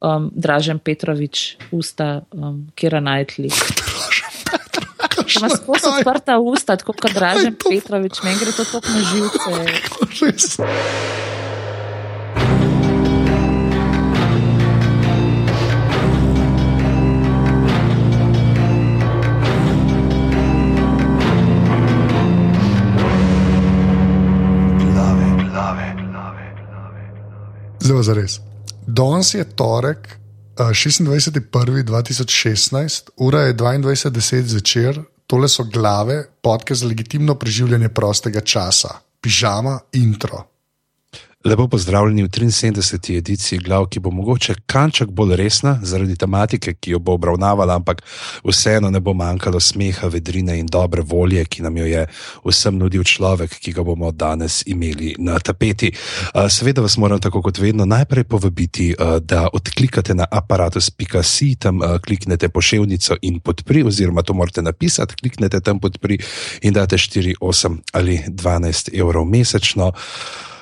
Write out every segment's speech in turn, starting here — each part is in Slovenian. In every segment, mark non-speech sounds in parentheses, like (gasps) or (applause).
um, Dražen Petrovič, usta, um, Kira Najtli. (laughs) Ima skozi odprta usta, tako kot Dražen Petrovič, meni gre to tako na živce. Zelo za res. Danes je torek, eh, 26.1.2016, ura je 22.10 zvečer, tole so glave, podke za legitimno preživljanje prostega časa, pižama, intro. Lepo pozdravljeni v 73. ediciji glav, ki bo mogoče kanček bolj resna zaradi tematike, ki jo bo obravnavala, ampak vseeno ne bo manjkalo smeha, vedrine in dobre volje, ki nam jo je vsem nudil človek, ki ga bomo danes imeli na tapeti. Seveda vas moram tako kot vedno najprej povabiti, da odklikate na aparatus.si, tam kliknete poševnico in podpri, oziroma to morate napisati, kliknete tam podpri in date 4, 8 ali 12 evrov mesečno.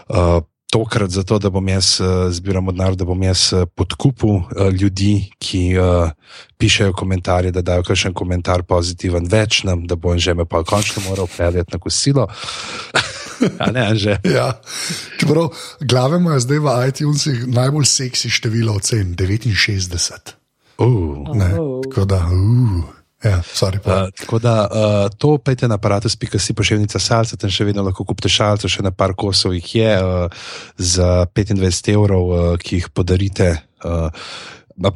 Uh, tokrat zato, da bom jaz uh, zbiral denar, da bom jaz uh, podkupil uh, ljudi, ki pišejo komentarje, da dajo kakšen komentar pozitiven več nam, da bom že me pa končno moral peljati na kosilo. (laughs) A ne, že. Ja. Čeprav glave imajo zdaj v iTunesih najbolj seksi število ocen 69. Uh. Ne, Oh. tako da, uh, ja. Uh, tako da uh, to pejte na aparatus.si pošiljnica salca, tam še vedno lahko kupite šalce, še na par kosov jih je uh, za 25 evrov, uh, ki jih podarite. Uh,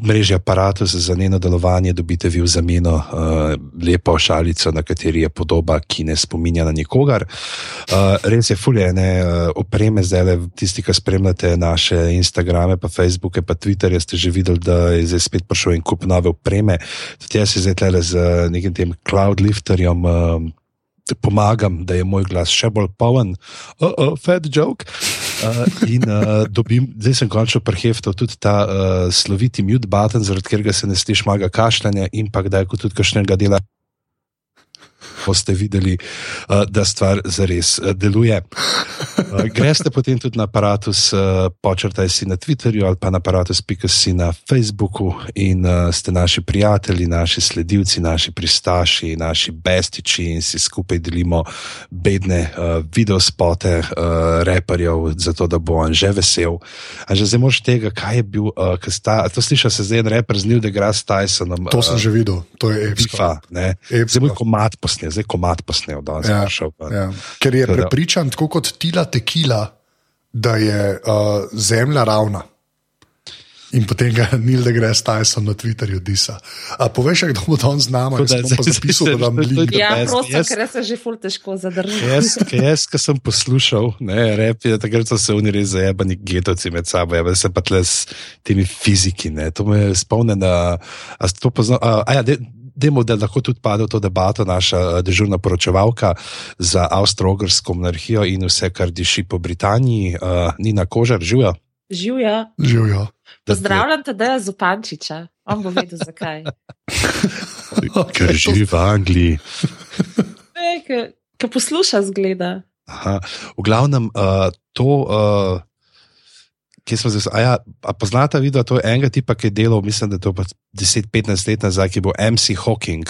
mreži aparatus za njeno delovanje dobite vi v zameno uh, lepo šalico, na kateri je podoba, ki ne spominja na nikogar. Uh, res je, fuljene uh, opreme, zdaj le tisti, ki spremljate naše Instagrame, pa Facebooke, pa Twitterje, ste že videli, da je zdaj spet prišel en kup nove opreme. Tudi jaz se zdaj tle z nekim tem cloudlifterjem. Uh, Pomagam, da je moj glas še bolj poln, uh, uh, fat joke. Uh, in uh, dobim, zdaj sem končno preheftal tudi ta uh, sloviti mute button, zaradi katerega se ne sliši maga kašljanja, in pa kdaj, ko tudi kakšnega dela. Boste videli, uh, da stvar zares uh, deluje. Uh, greste potem tudi na aparatus, počrtaj si na Twitterju ali pa na aparatus.si na Facebooku in ste naši prijatelji, naši sledilci, naši pristaši, naši bestiči in si skupaj delimo bedne videospote reperjev, zato da bo on že vesel. A že zdaj moš tega, kaj je bil, uh, sta, to sliša se zdaj en reper z Neil deGrasse Tysonom. To sem že videl, to je epsko. FIFA, ne. Epsko. Zdaj bo komat posnel, zdaj komat posnel, danes Ja, ja, šel. Pa. ja. Ker je Tako da- prepričan, tako kot Tila Tekila, da je uh, zemlja ravna. In potem ga (laughs) Neil deGrasse Tyson na Twitterju disa. A poveš, kdo bo tam z nami, da jaz bom pa zapisal, da zdaj- link. Ja, prosim, ker se že ful težko zadrži. Jaz, ki jaz, ki sem poslušal, ne, rep je, takrat so se oni res zajebani getovci med sabo, jebe se pa tle s temi fiziki, ne, to me spomne na, a to poznali, a, a ja, de, Demo, da lahko tudi pade v to debato naša eh, dežurna poročevalka za avstro-ogrsko monarhijo in vse, kar diši po Britaniji, uh, Nina Kožar, živijo. Živijo. Živijo. Pozdravljam te, da je Zupančiča. On bo vedel, zakaj. (laughs) Ker živi v Angliji. (laughs) Ki posluša, zgleda. Aha. V glavnem, uh, to, uh, ki smo zdaj, a, ja, a poznate video, to je enega tipa, ki je delal, mislim, da je to pa 10-15 let nazaj, ki bo MC Hawking.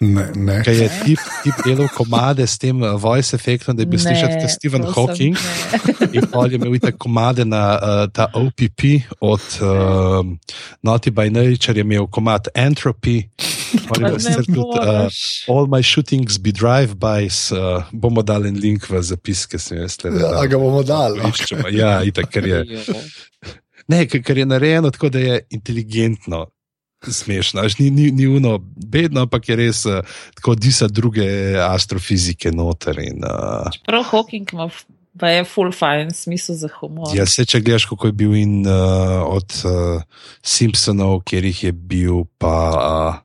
Ne, ne. Ki je tip, tip delal komade s tem uh, voice efektom, da je bil slišati kot Stephen prosim, Hawking. ne. In pol je imel te komade na uh, ta OPP od uh, Naughty by Nature, je imel komad Entropy. (laughs) Imel Ne sicer tudi, uh. All my shootings be drive-bys, uh, bomo dali en link v zapis, ki sem jaz tega. Ja, a ga bomo dali. Iščemo. Ja, itak, ker je, (laughs) ne, ker, je narejeno tako, da je inteligentno. Smešno, Až ni, ni, ni uno bedno, ampak je res uh, tako disa druge astrofizike noter. In, uh, Prav Hawking ima pa je full fine smisel za humor. ja, se če gledaš, kako je bil in uh, od uh, Simpsonov, kjer jih je bil, pa uh,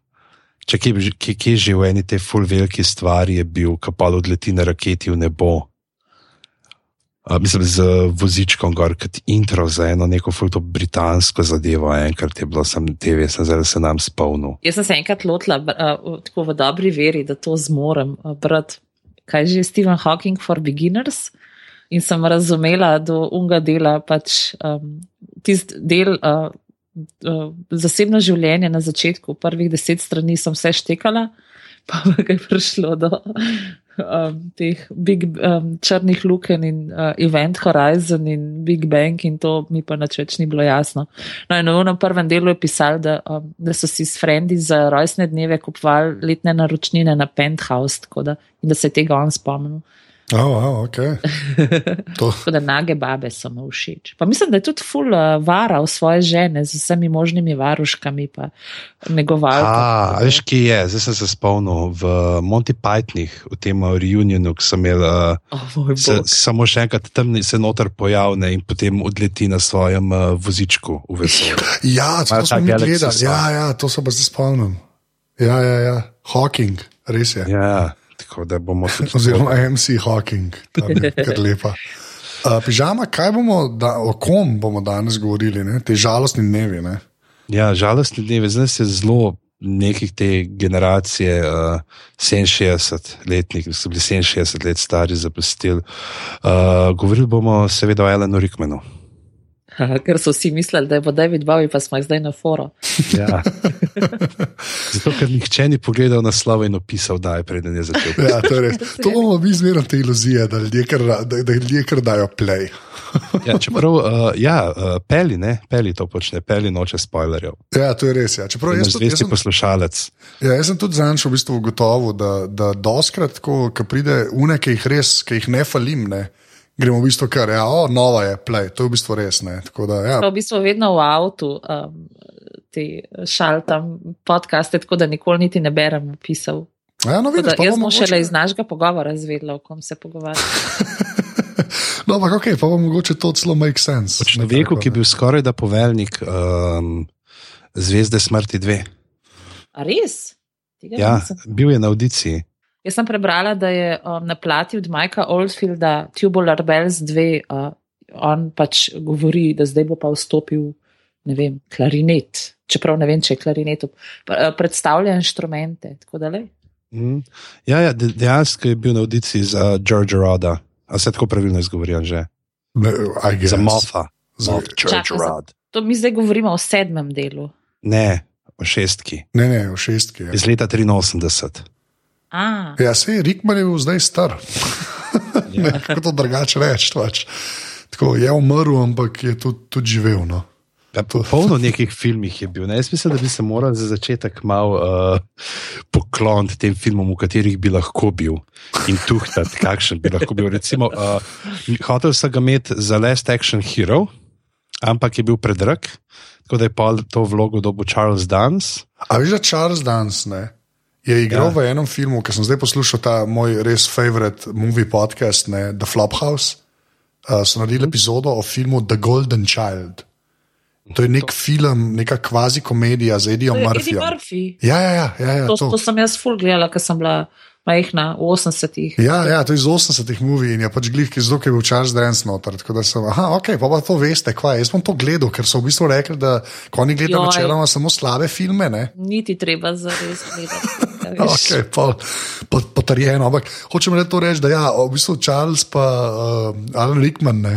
če kje, kje, kje že v eni te full veliki stvari je bil, kapal odleti na raketi v nebo. Uh, mislim, z vozičkom gor, kot intro za eno neko fulto britansko zadevo, enkrat je bilo sem TV, sem zdaj se nam spomnil. Jaz sem se enkrat lotila, uh, tako v dobri veri, da to zmorem uh, brati. Kaj že je Stephen Hawking for beginners? In sem razumela do unga dela, pač um, tisti del uh, uh, zasebno življenje na začetku, prvih deset strani sem vse štekala, (laughs) pa je prišlo do um, teh big, um, črnih luken in uh, Event Horizon in Big Bang in to mi pa nič več ni bilo jasno. No in v prvem delu je pisal, da, um, da so si s frendi za rojstne dneve kupovali letne naročnine na Penthouse, da, da se je tega on spomnil. Oh, oh, okay. Tako da nage babe so mu všeč. Pa mislim, da je tudi ful uh, varal svoje žene z vsemi možnimi varuškami, pa negoval. A, veš, ki je, zdaj sem se spomnil v Monty Pythonih, v tem reunionu, ki sem imel uh, oh, se, samo še enkrat tam se noter pojavne in potem odleti na svojem uh, vozičku v vesolje. (laughs) Ja, to sem gledal, ja, ja, to se pa zdaj spomnim. Ja, ja, ja, Hawking, res je. Ja. (laughs) Oziroma, MC Hawking, (laughs) kar lepa. Uh, pižama, kaj bomo, da, o kom bomo danes govorili, ne? te žalostni dnevi? Ne? Ja, žalostni dnevi, zdaj se zelo nekih te generacije, uh, 67-letnih, ki so bili 67 let stari, zapustili. Uh, govorili bomo seveda o Elenu Rikmenu. Ker so vsi mislili, da je bo David Bowie, pa smo zdaj na foro. Ja. (laughs) Zato, ker nihče ni pogledal na slovo in opisal, da je preden je začel. Ja, to, je to bomo mi zmerno te iluzije, da ljudje kar, da, da ljudje kar dajo play. (laughs) ja, čeprav, uh, ja, uh, peli, ne, peli to počne, peli noče spoilerjev. Ja, to je res. Ja. Čeprav jaz sem zvesti poslušalec. Ja, jaz sem tudi zanj v bistvu ugotovil, da, da doskrat, ko, ko pride une, ki jih res, ki jih ne falim, ne, gremo v bistvu kar, ja, o, nova je, play, to je v bistvu res. Ne, da, ja. V bistvu vedno v avtu. Um, Ti šaltam podcaste, tako da nikoli niti ne berem pisal. Ja, no, vidiš, da, jaz sem šele iz našega pogovora zvedla, o kom se pogovarjam. (laughs) no, ampak ok, pa bo mogoče to celo make sense. Človeku, ki je bil skoraj da poveljnik um, Zvezde smrti 2. A res? Tega ja, bil je na audiciji. Jaz sem prebrala, da je um, na plati od Majka Oldfielda Tubular Bells 2, uh, on pač govori, da zdaj bo pa vstopil, ne vem, klarinet. Čeprav ne vem, če je klarinet, uh, predstavlja inštrumente. Mm. Ja, ja, dejansko je bil na audiciji za George Roda. A se tako pravilno izgovorijo že? Ne, za Mofa. Za George Rod. To mi zdaj govorimo o sedmem delu. Ne, o šestki. Ne, ne, o šestki. Ja. Iz leta 83. Ja, se je Rikman je bil zdaj star. (laughs) Ja. Kako to drugače reči? Pač. Tako je umrl, ampak je tudi, tudi živel. No. Ja, polno nekih filmov je bil. Ne? Jaz mislim, da bi se morali za začetek malo uh, pokloniti tem filmom, v katerih bi lahko bil in tuhtati, kakšen bi lahko bil. Recimo, uh, hotel sem ga imeti za Last Action Hero, ampak je bil predrag, tako da je pa to vlogo dobil Charles Dance. A veš, da Charles Dance ne? Je igral ja. v enem filmu, ki sem zdaj poslušal, ta moj res favorite movie podcast, ne, The Flophouse. Uh, so naredili epizodo o filmu The Golden Child. To je nek to. film, neka kvazi komedija z Edijo Murphyjem. Murphy. Ja, ja, ja, ja, ja, to, to. to sem jaz fulgljala, ker sem bila majhna v 80-ih. Ja, ja, to je iz 80-ih movij in je pač glih, ki je bil Charles Dance noter. Tako da sem, aha, ok, pa, pa to veste, kvaj. Jaz bom to gledal, ker so v bistvu rekli, da oni gledajo načeloma samo slabe filme. Ne? Niti treba za res gledati. (laughs) Okay, potrjeno. Ampak hočem le to reči, da ja, v bistvu Charles in uh, Alan Rickman ne,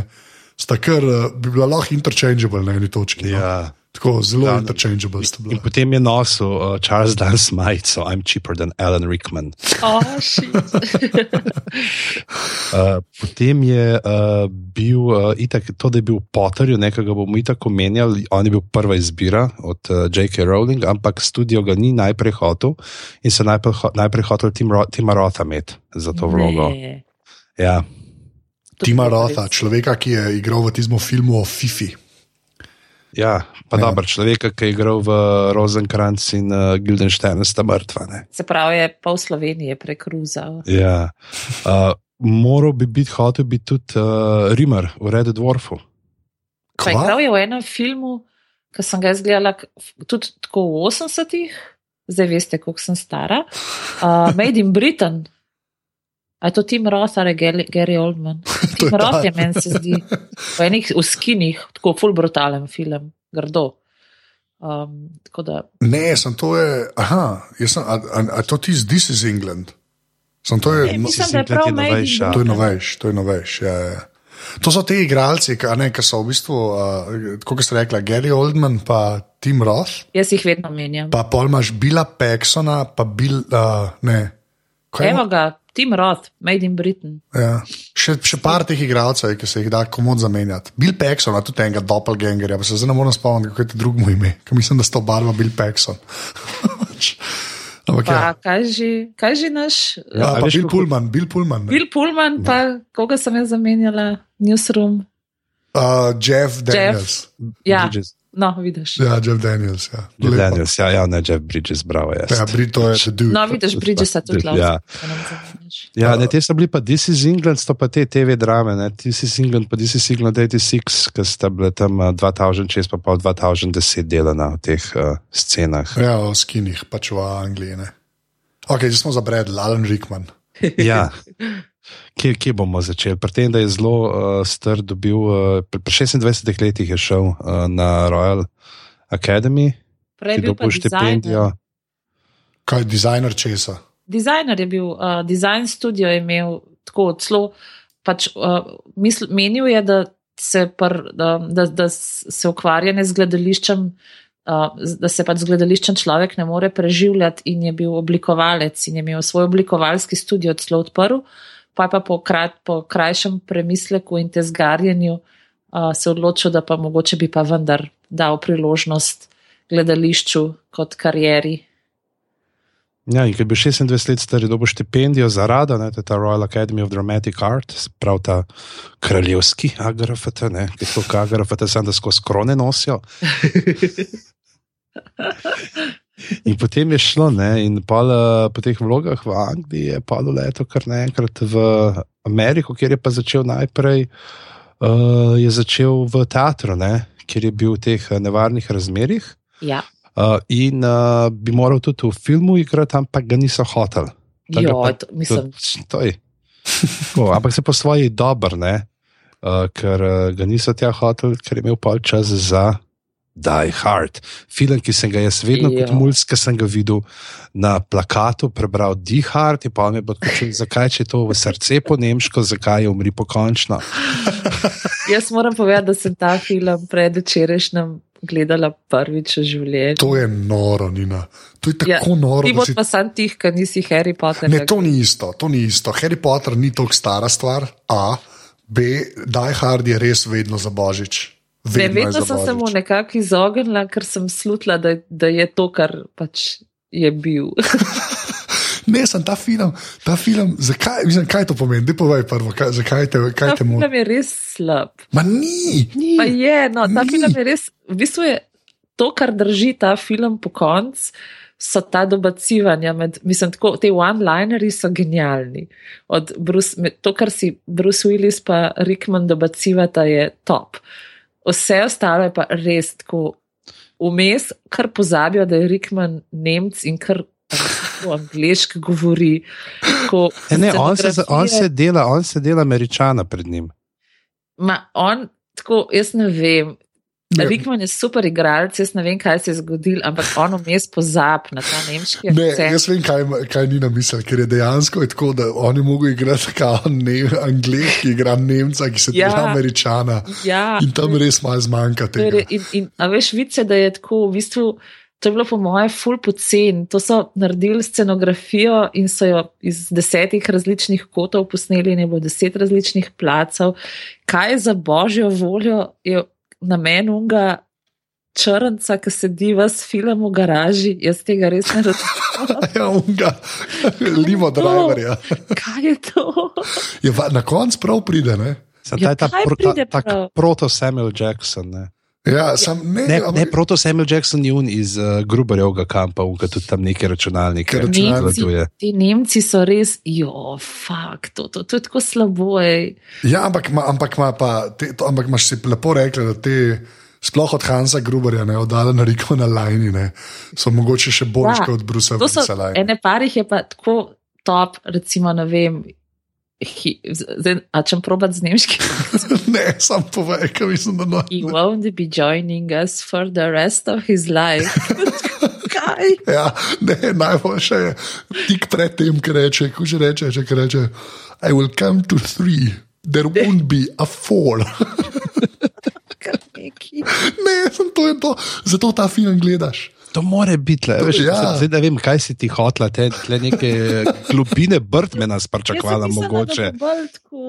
sta kar uh, bi bila lahko interchangeable na eni točki. No? Ja. Tako zelo ja, interchangeable bila. In potem je nosil uh, Charles Dance Might, so I'm cheaper than Alan Rickman. Oh, (laughs) uh, potem je uh, bil, uh, itak, to, da je bil Potter, nekega bomo itak omenjali, on je bil prva izbira od uh, J.K. Rowling, ampak studio ga ni najprej hotel in se najprej, najprej hotel Tim Ro Tima Rotha imeti za to vlogo. Ja. Tima Rotha, človeka, ki je igral v tistem filmu o Fifi. Ja, pa ja. dober človek, ki je igral v Rosenkranz in uh, Gildenstein, sta mrtva. Ne? Se pravi, je pol Slovenije prekruzal. Ja. Uh, moral bi biti, hotel bi tudi uh, Rimer v Red Dwarfu. Kaj je v enem filmu, ki sem ga izgledala tudi tako v 80-ih, zdaj veste, koliko sem stara, uh, Made in Britain. A je to Tim Roth ali Gary Oldman? (laughs) Tim Roth je meni se zdi. V enih uskinih, tako full brutalen film, grdo. Um, da... Ne, sem to je. Aha, sem, a, a, a to ti zdi iz England? Sem to je. Ne, mislim, da je prav novejš. To je novejš, to je novejš. Ja, ja. To so ti igralci, ki so v bistvu, uh, kot ste rekli, Gary Oldman in Tim Roth. Jaz jih vedno menjam. Pa pol imaš Bila Peksona, pa Bil. Uh, ne. Kaj Evo ga, Tim Roth, Made in Britain. Ja. Še, še par teh igralcev, ki se jih da komod zamenjati. Bill Pekson, a tudi enega doppelgangerja, pa se zdaj ne morem spomniti, kako je to drugo ime, ker mislim, da sta oba Bill Pekson. (laughs) Ampak ja, Pa kaj že, kaj že naš? ja, a pa Bill Pullman, Bill Pullman. ne. Bill Pullman, pa koga sem jaz zamenjala, Newsroom. Uh, Jeff Daniels. Ja, Bridges. No, vidiš. Ja, Jeff Daniels. Ja. Jeff Lepa. Daniels, ja, ja, ne Jeff Bridges, bravo. Jaz. Ja, Brito je the dude. No, vidiš, Bridgesa tudi lahko. Ja. Ja, ne, te so bili pa This is England, sto pa te TV drame, ne, This is England, pa This is England 86, ki sta bile tam uh, 2006, pa pa 2010 delana v teh uh, scenah. Ja, o skinih, pač v Angliji. Ne. Ok, zdaj smo zabredli, Alan Rickman. Ja. (laughs) Kje, kje bomo začeli? Pri tem, da je zelo uh, star, dobil, uh, pri, pri 26 letih je šel uh, na Royal Academy, Prej je bil dobil štipendijo. Kaj je dizajner česa? Dizajner je bil, uh, design studio je imel tako celo. Pač, uh, misl, menil je, da se, pr, da, da, da se ukvarjanje z gledališčem, uh, da se pač z gledališčem človek ne more preživljati, in je bil oblikovalec in je imel svoj oblikovalski studio celo odprl. Pa pa po, krat, po krajšem premisleku in tezgarjenju uh, se odločil, da pa mogoče bi pa vendar dal priložnost gledališču kot karieri. Ja, in ker bi 26 let star, je dobil štipendijo za rada, ne, to je ta Royal Academy of Dramatic Art, se pravi ta kraljevski agrafat, ne, ki to agrafat, samo da skozi krone nosijo. (laughs) In potem je šlo, ne, in pol, eh, po teh vlogah v Angliji je pa leto kar naenkrat v Ameriko, kjer je pa začel najprej, uh, je začel v teatru, ne, kjer je bil v teh eh, nevarnih razmerih. Ja, Uh, in uh, bi moral tudi v filmu igrati, ampak ga niso hoteli. Tako jo, pa- to, mislim. To, to. Tako, ampak se po svoji dober, ne, uh, ker uh, ga niso tja hoteli, ker je imel pol čas za Die Hard. Film, ki sem ga jaz vedno kot Ja. mulj, ki sem ga videl na plakatu, prebral Die Hard in pa mi je odločil, zakaj če je to v srce po nemško, zakaj je umri pokončno. (laughs) Jaz moram povedati, da sem ta film predvčerajšnjem gledala prvič v življenju. To je noro, Nina. To je tako Ja, noro. Ti boš si- pa sam tih, ker nisi Harry Potter. Ne, to ni isto, to ni isto. Harry Potter ni tako stara stvar. A, B, Die Hard je res vedno za božič. Ne, je vedno sem se mu nekako izognila, ker sem slutila, da, da je to, kar pač je bil. (laughs) Ne, sem ta film, ta film, zakaj, mislim, kaj to pomeni? Dej povej prvo, kaj, zakaj te, kaj Ta te moti. film je res slab. Ma ni, ni. Pa je, no, ta Ni. film je res, v bistvu je to, kar drži ta film po koncu. So ta dobacivanja, med, mislim, tako, te one-lineri so genialni. Od Bruce, med, to, kar si Bruce Willis in Rickman dobacivata, je top. Vse ostalo je pa res tako vmes, kar pozabijo, da je Rickman Nemc in kar po angliško govori. Ko E, ne, on, se, on, se dela, on se dela američana pred njim. Ma, on, tako, jaz ne vem. Ne. Rickman je super igralec, jaz ne vem, kaj se je zgodilo, ampak on vmes pozab na ta nemški Ne, akcent. jaz vem, kaj, kaj ni na misel, ker je dejansko je tako, da oni mogo igrati (laughs) kao ne, angliški, igra Nemca, ki se Ja. dela američana. Ja, In tam res malo zmanjka tega. re- in, in, a veš, vice, da je tako, v bistvu, to je bilo po moje ful pocen. To so naredili scenografijo in so jo iz desetih različnih kotov posneli in je bilo deset različnih placev. Kaj je za božjo voljo, je namen unga črnca, ki sedi v film v garaži, jaz tega res ne razumem. (laughs) Ja, unga, limo driverja. Kaj je to? Je, na koncu prav pride, ne? Ja, ta ta, pro, ta, ta proto Samuel Jackson. Ne, Ja, sam, ne, ne, ampak- ne proto Samuel Jackson je un iz uh, Gruberjevega kampa, unka tudi tam neki računalniki. Ker računalniki- obvladuje. Ti Nemci so res, jo, fakt, to, to, to je tako slabo. Ej. Ja, ampak, ma, ampak, ma pa, te, to, ampak imaš si lepo rekla, da te, sploh od Hansa Gruberja, ne, od Alana Rika na Lajni, ne, so mogoče še boljše Ja, od Brusa To so Willisa Lajni. ene parih je pa tako top, recimo, ne vem. Hi, zdaj, a če probat z nemškim? (laughs) ne, sam povej, kaj mislim, da no. He won't be joining us for the rest of his life. (laughs) Kaj? Ja, ne, najboljše je tik pred tem, ki reče, ko že reče, če reče, I will come to three. there won't be a (laughs) neki. ne, sem to in to. Zato ta film gledaš. To more biti, le, veš, Ja. zdaj ne vem, kaj si ti hotla, te, te neke globine sparčakvala Jaz sem mislila, mogoče.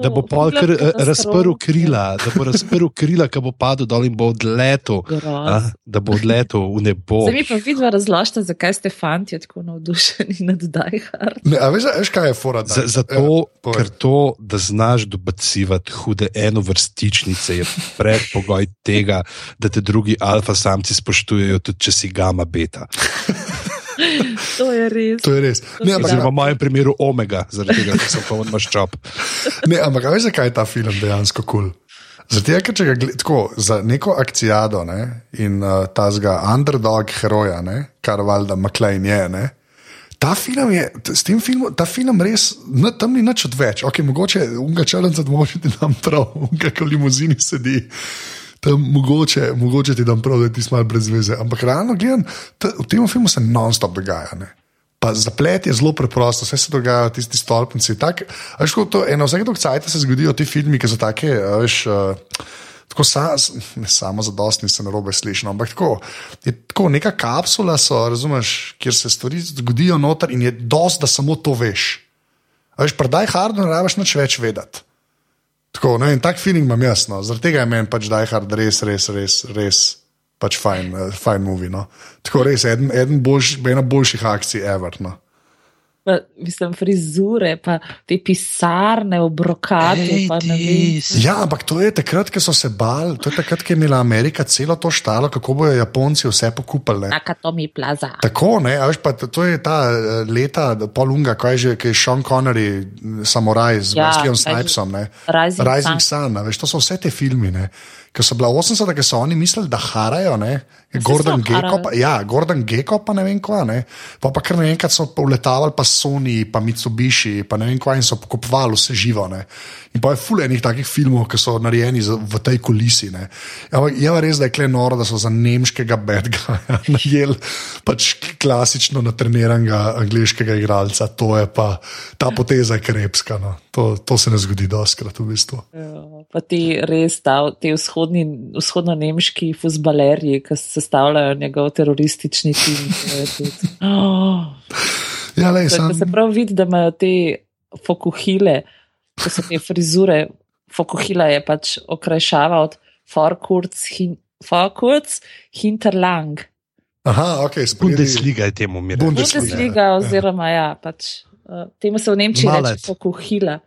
Da bo, bo pol ogled eh, razprl krila, da bo razprl krila, ki bo padel dol in bo odletel, a, da bo odletel v nebo. Zdaj mi pa vidva razložite, zakaj ste fanti tako navdušeni nad Die Hard. Ne, a veš, a veš, kaj je fora? Z, zato, povej. ker to, da znaš dobacivati hude enovrstičnice, je predpogoj tega, da te drugi alfa samci spoštujejo, tudi če si gama beta. To je res. To je res. Ne, ampak, Oziroma, v mojem primeru omega, zaradi tega, ker sem poln maščob. (laughs) ne, ampak a veš, zakaj je ta film dejansko kul? Cool? Zato, ker če ga gledaš tako za neko akcijado ne, in uh, ta zga underdog heroja, ne, kar valjda McLean je. Ne, Ta film je, s tem filmom, ta film res, no, tam ni nič odveč. Okay, mogoče unga črnca, da moče ti dam prav, unga, ki v limuzini sedi. Tam mogoče, mogoče ti dam prav, da ti smo brez veze. Ampak realno gledam, ta, v tem filmu se non-stop dogaja. Ne. Pa zaplet je zelo preprosto, vse se dogaja, tisti stolpnici. Tak, veš, to, eno, vsake dolg cajt se zgodijo ti filmi, ki so take, veš. Uh, Tako sa, ne samo zadostni se narobe slišno, ampak tako, je tako neka kapsula, so, razumeš, kjer se stvari zgodijo noter in je dosti, da samo to veš. A veš, predaj hard, ne rabiš nič več vedeti. Tako, ne, in tak feeling imam jasno. Zaradi tega je meni pač Die Hard res, res, res, res pač fajn, uh, fajn movie. No. Tako res, eden, eden boljš, ena boljših akcij ever. No. Pa, mislim, frizure, pa te pisarne, obrokate. Vem. Ja, ampak to je takrat, ko so se bali, to je takrat, ko je imela Amerika celo to štalo, kako bojo Japonci vse pokupili. ne. Nakatomi plaza. Tako, ne, a veš, pa to je ta eh, leta, polunga, kaj je že, ki je Sean Connery, samuraj z Ja, Wesleyjem kaj že- Snipesom, ne. Rising Rising Sun. Sun, veš, to so vse te filmi, ne. Ki so bila 80, ki so oni mislili, da harajo, ne. Gordon so pa, ja, Gordon Gecko, pa ne vem kva, ne. Pa, pa kar naenkrat so pa uletavali pa Sony, pa Mitsubishi, pa ne vem kva in so pokupovali vse živo, ne. In pa je ful enih takih filmov, ki so narejeni za- v tej kulisi, ne. Ampak je pa res, da je kle noro, da so za nemškega bedga (laughs) najeli pač klasično natreniranega angliškega igralca. To je pa ta poteza je krepska. No. To, to se ne zgodi doskrat v bistvu. Ja, Pa ti res, ta, ti vzhodni, vzhodno-nemški futbalerji, ki sestavljajo njegov teroristični tim. Oh, Ja, lej, to je, sam, se prav vidi, da imajo te fokuhile, to so te frizure. Fokuhila je pač okrajšava od Forkurz, hin, Forkurz Hinterlang. aha, ok, sprejeli. Bundesliga je temu mir. Bundesliga. Bundesliga, oziroma ja, pač, uh, temu se v Nemčiji Malet. reče fokuhila.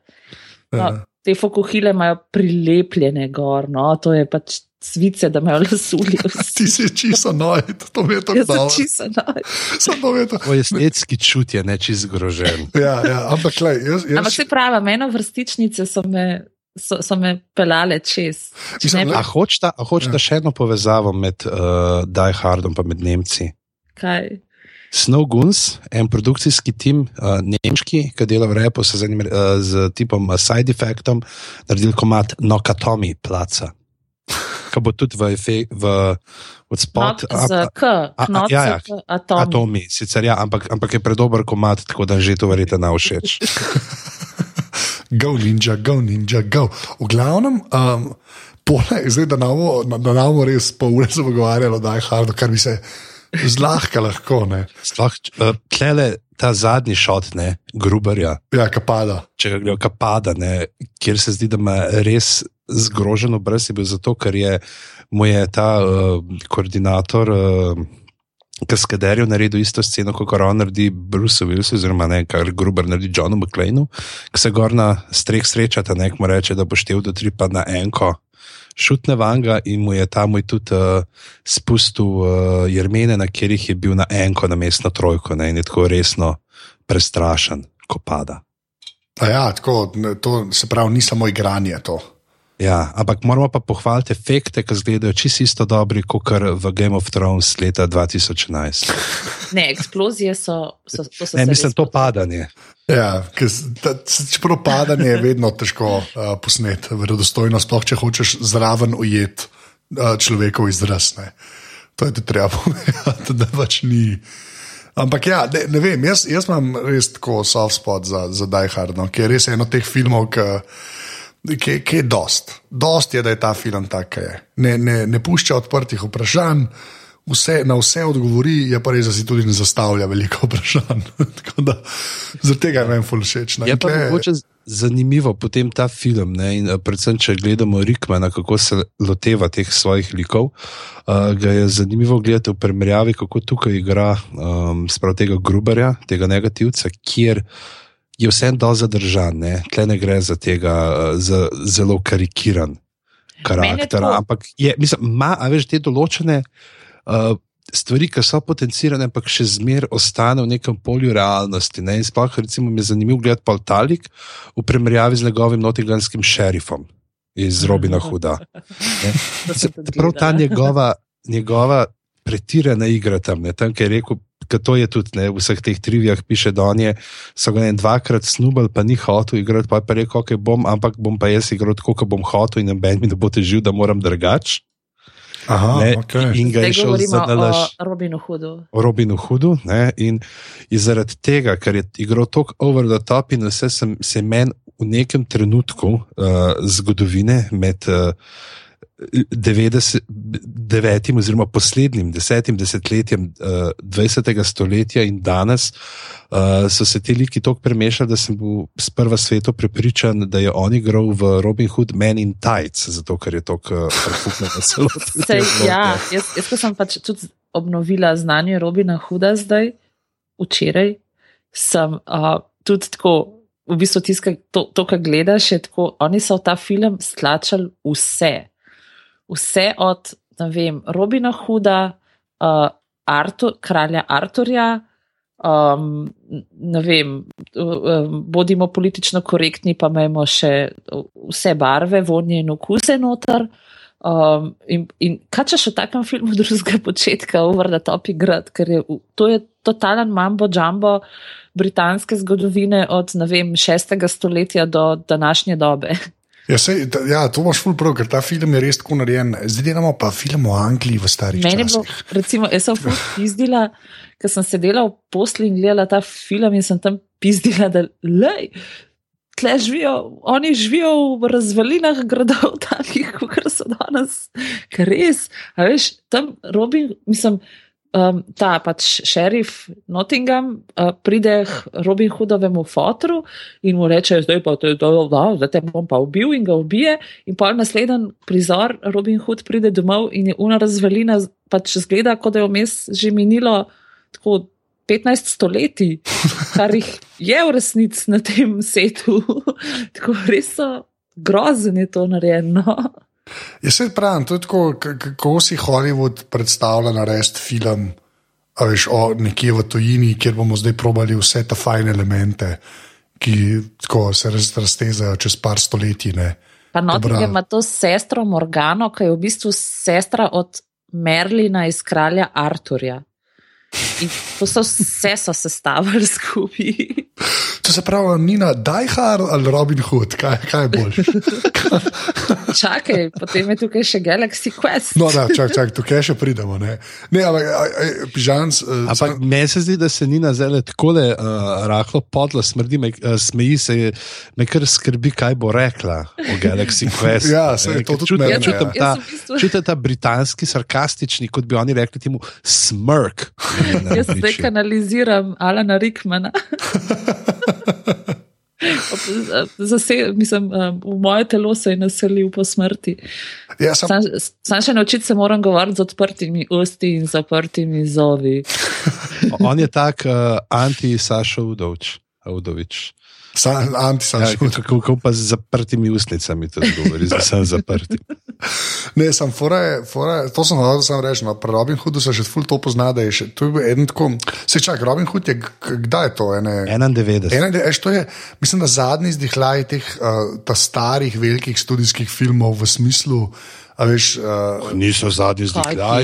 No, Ja. te fokuhile imajo prilepljene gor, no, to je pač cvice, da imajo lasulje. (laughs) Ti si čisto noj, to mi je tako dobro. čisto noj. (laughs) Sem to vedel. To je estetski čut, je neči zgrožen. (laughs) Ja, ja, ampak lej, jaz, jaz, Ampak se pravi, eno vrstičnice so me, so, so me pelale čez. Če Mislim, ne le- A hočeta, a hočeta Ja. še eno povezavo med uh, Die Hardom in med Nemci? kaj. Snow Guns, en produkcijski tim, uh, nemški, ki dela v repu z, enim, uh, z tipom uh, Side Effectom, naredil komat Nokatomi placa. Ki bo tudi v, efe, v odspod. Knot z K, a- knot ja, ja. atomi. Atomi, sicer ja, ampak, ampak je predober komat, tako da že to verjete na všeč. (laughs) Go, ninja, go, ninja, go. V glavnem, um, poleg, zdaj, da namo, da namo res pol ure se pogovarjalo, da je hardo, kar bi se zlahka lahko, ne. Sploh, uh, tlele ta zadnji šot, ne, Gruberja, Ja, kapada. če ga gledajo, kapada, ne, kjer se zdi, da ima res zgrožen obraz, je bil zato, ker je mu je ta uh, koordinator. Uh, Kaskaderjev naredil isto sceno, kot on naredi Bruce Willis, oziroma ne, kar Gruber naredi Johnu McLeanu, ki se gor na streh srečata, nek mu reče, da bo štev do tri, pa na enko. Šutne vanga in mu je tam tudi uh, spustil uh, jermene, na katerih je bil na enko, na mestno trojko, ne, in je tako resno prestrašen, ko pada. Ja, tako, to se pravi, ni samo igranje to. Ja, ampak moramo pa pohvaliti efekte, ki izgledajo čisto isto dobri, kot v Game of Thrones leta 2011. Ne, eksplozije so. so, to so Ne, se mislim, to padanje. Ja, ta- čeprav padanje je vedno težko uh, posneti, verodostojno, sploh če hočeš zraven ujeti uh, človekov izraz. Ne. To je ti treba (laughs) povedati, da pač ni. Ampak ja, ne, ne vem, jaz, jaz imam res tako soft spot za, za Die Hard, no, ki je res eno teh filmov, ki Kaj je dost? Dost je, da je ta film tak, kaj je. Ne, ne, ne pušča odprtih vprašanj, vse, na vse odgovori, je pa res, da si tudi ne zastavlja veliko vprašanj. (laughs) Da zaradi tega je meni ful všeč. no. Je pa tule- mogoče zanimivo potem ta film. Ne, in, eh, predvsem, če gledamo Rikmana, kako se loteva teh svojih likov. Uh, ga je zanimivo gledati v primerjavi, kako tukaj igra um, sprav tega Gruberja, tega negativca, kjer je vse dovolj zadržan. Ne. Tle ne gre za tega uh, za zelo karikiran karakter, ampak je, mislim, ima a veš te določene. Uh, Stvari, ki so potencirane, ampak še zmeraj ostane v nekem polju realnosti. Ne? In sploh, recimo, mi je zanimivo gledati Paltalik v primerjavi z njegovim notiganskim šerifom iz (laughs) Robina Huda. Tudi Prav ta njegova, njegova pretirana igra tam, ne? tam, ki je rekel, da to je tudi ne? v vseh teh trivijah, piše, da je, so ga ne dvakrat snubal, pa ni hotel igrati, pa je pa rekel, ok, bom, ampak bom pa jaz igral tako, kot bom hotel in noben mi ne bo težil, da moram drugače. Aha, Ne, okay. In ga Zdaj je šel govorimo za nalaž o Robinu Hudu. o Robinu Hudu. Ne, in, in zaradi tega, ker je igral tako over the top, in vse sem, se meni v nekem trenutku uh, zgodovine med uh, 99. oziroma poslednjim desetim desetletjem uh, 20. stoletja in danes uh, so se ti liki tako premešali, da sem bil sprva svetu prepričan, da je on igral v Robin Hood Man in Tights, zato ker je tako uh, prepuknil na celotno. (laughs) Sej, ja, jaz, jaz sem pač tudi obnovila znanje Robina Huda zdaj, včeraj, sem uh, tudi tako, v bistvu tiskaj, to, to kar gledaš, je tako, oni so v ta film stlačali vse. Vse od, vem, Robina Huda, uh, Artur, kralja Arturja, um, ne vem, um, bodimo politično korektni, pa imamo še vse barve, vonje in okuse noter. Um, in, in kaj češ v takem filmu (laughs) drugega početka, over the top igrati, ker je, to je totalen mambo jumbo britanske zgodovine od, ne vem, šestega stoletja do današnje dobe. (laughs) Ja, sej, ta, ja, to imaš ful prav, ker ta film je res tako narejen. Zdaj delamo pa film o Angliji v starih Meni časih. recimo, jaz sem ful pizdila, ker sem sedela v posli in gledala ta film in sem tam pizdila, da lej. Tle živijo, oni živijo v razvalinah gradov, takih, kot so danes, ker res. A veš, tam Robin, mislim, um, ta pač šerif Nottingham uh, pride k Robin Hoodovemu fotru in mu reče: Zdaj pa te, da, da, zdaj te bom pa ubil in ga ubije. In pa naslednji prizor, Robin Hood pride domov in je una razvalina, pač zgleda, kot da je vmes že minilo tako 15 stoletij, kar jih je v resnici na tem svetu. (laughs) tako res so grozen je to narejeno. Jaz se pravim, to je tako, kako si Hollywood predstavlja narediti film. Veš, o nekje v tujini, kjer bomo zdaj probali vse te fajne elemente, ki tako, se raz- raztezajo čez par stoletij. Ne. Pa Dobra. Nottingham ima to sestro Morgano, ki je v bistvu sestra od Merlina iz kralja Arturja. In to so vse so sestavili (laughs) skupaj. To se pravi, Nina Dajhar ali Robin Hood, kaj, kaj je bolj? (laughs) Čakaj, potem je tukaj še Galaxy Quest. No, da, čak, čak, tukaj še pridemo. Ne, ne ampak, pižans. Uh, Ampak meni se zdi, da se Nina zdaj tako le uh, rahlo podla, smrdi, me, uh, smeji se, me kar skrbi, kaj bo rekla o Galaxy (laughs) Quest. Ja, saj Ne, to tudi čutim, mene, čutim, ja. ta, v bistvu- čutim ta britanski, sarkastični, kot bi oni rekli, temu smirk. Jaz zdaj kanaliziram Alana Rickmana. (laughs) Zase, mislim, v moje telo se je naselil po smrti. ja, sam, Sam, sam še naučiti se moram govoriti z odprtimi usti in zaprtimi zovi. (laughs) On je tak uh, anti-Saša Udovič. Sam, Ja, kako, kako pa z zaprtimi ustnicami to govori, z vsem zaprtim. (laughs) Ne, sem fora, je- fora, je- to sem hotel sam reči. No, pri Robin Hoodu se že ful to pozna, da je še, to je bil eden tako. Se čak, Robin Hood je, kdaj je to? Ene, 91. Ena, eš, to je, mislim, da zadnji izdihljaj teh uh, ta starih, velikih študijskih filmov v smislu, a veš, uh, Niso zadnji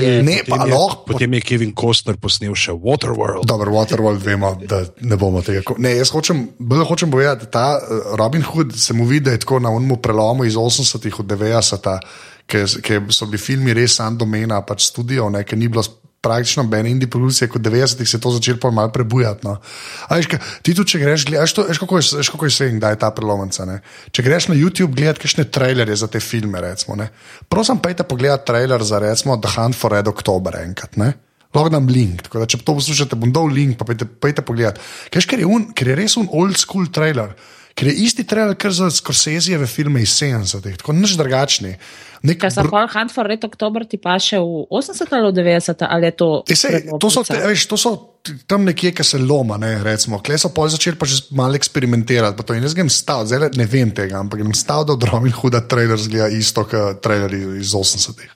je? Ne, pa lahko- Potem je Kevin Costner posnel še Waterworld. dobro, Waterworld vemo, da ne bomo tega. Ne, jaz hočem, bolj hočem povedati, da ta uh, Robin Hood se mu vidi, da je tako na unmu prelomu iz 80-ih, od 90-ih, ki so bili filmi res sam domena, pač studio, ne, ker ni bilo praktično bene indie produkcije, kot 90-ih se je to začelo pa malo prebujati. No. A veš, ti tudi, če greš gledati, veš, to- veš, kako je, veš, kako je sving, da je ta prelomnica. Ne? Če greš na YouTube gledati kakšne trailerje za te filme, recimo, ne. prosim, pejte pogledati trailer za recimo The Hunt for Red October enkrat. Ne? Lahko dam link, tako da če to poslušate, bom dal link, pa pejte, pejte pogledati. Kaj, je ker je res un old school trailer, ker je isti trailer, kar za Scorsesejeve filme iz 70-ih, tako nič drugačni. Nek Kaj br- pol Hunt for Red October ti pa še v 80 ali v 90 ali je to? E, sej, to, so, te, veš, to so tam nekje, ki se loma, ne, recimo. Kle so pol začeli pa že malo eksperimentirati. pa to. In jaz grem stav, zdaj ne vem tega, ampak grem stav, da od Robin Hooda trailer zgleda isto kot traileri iz 80-ih.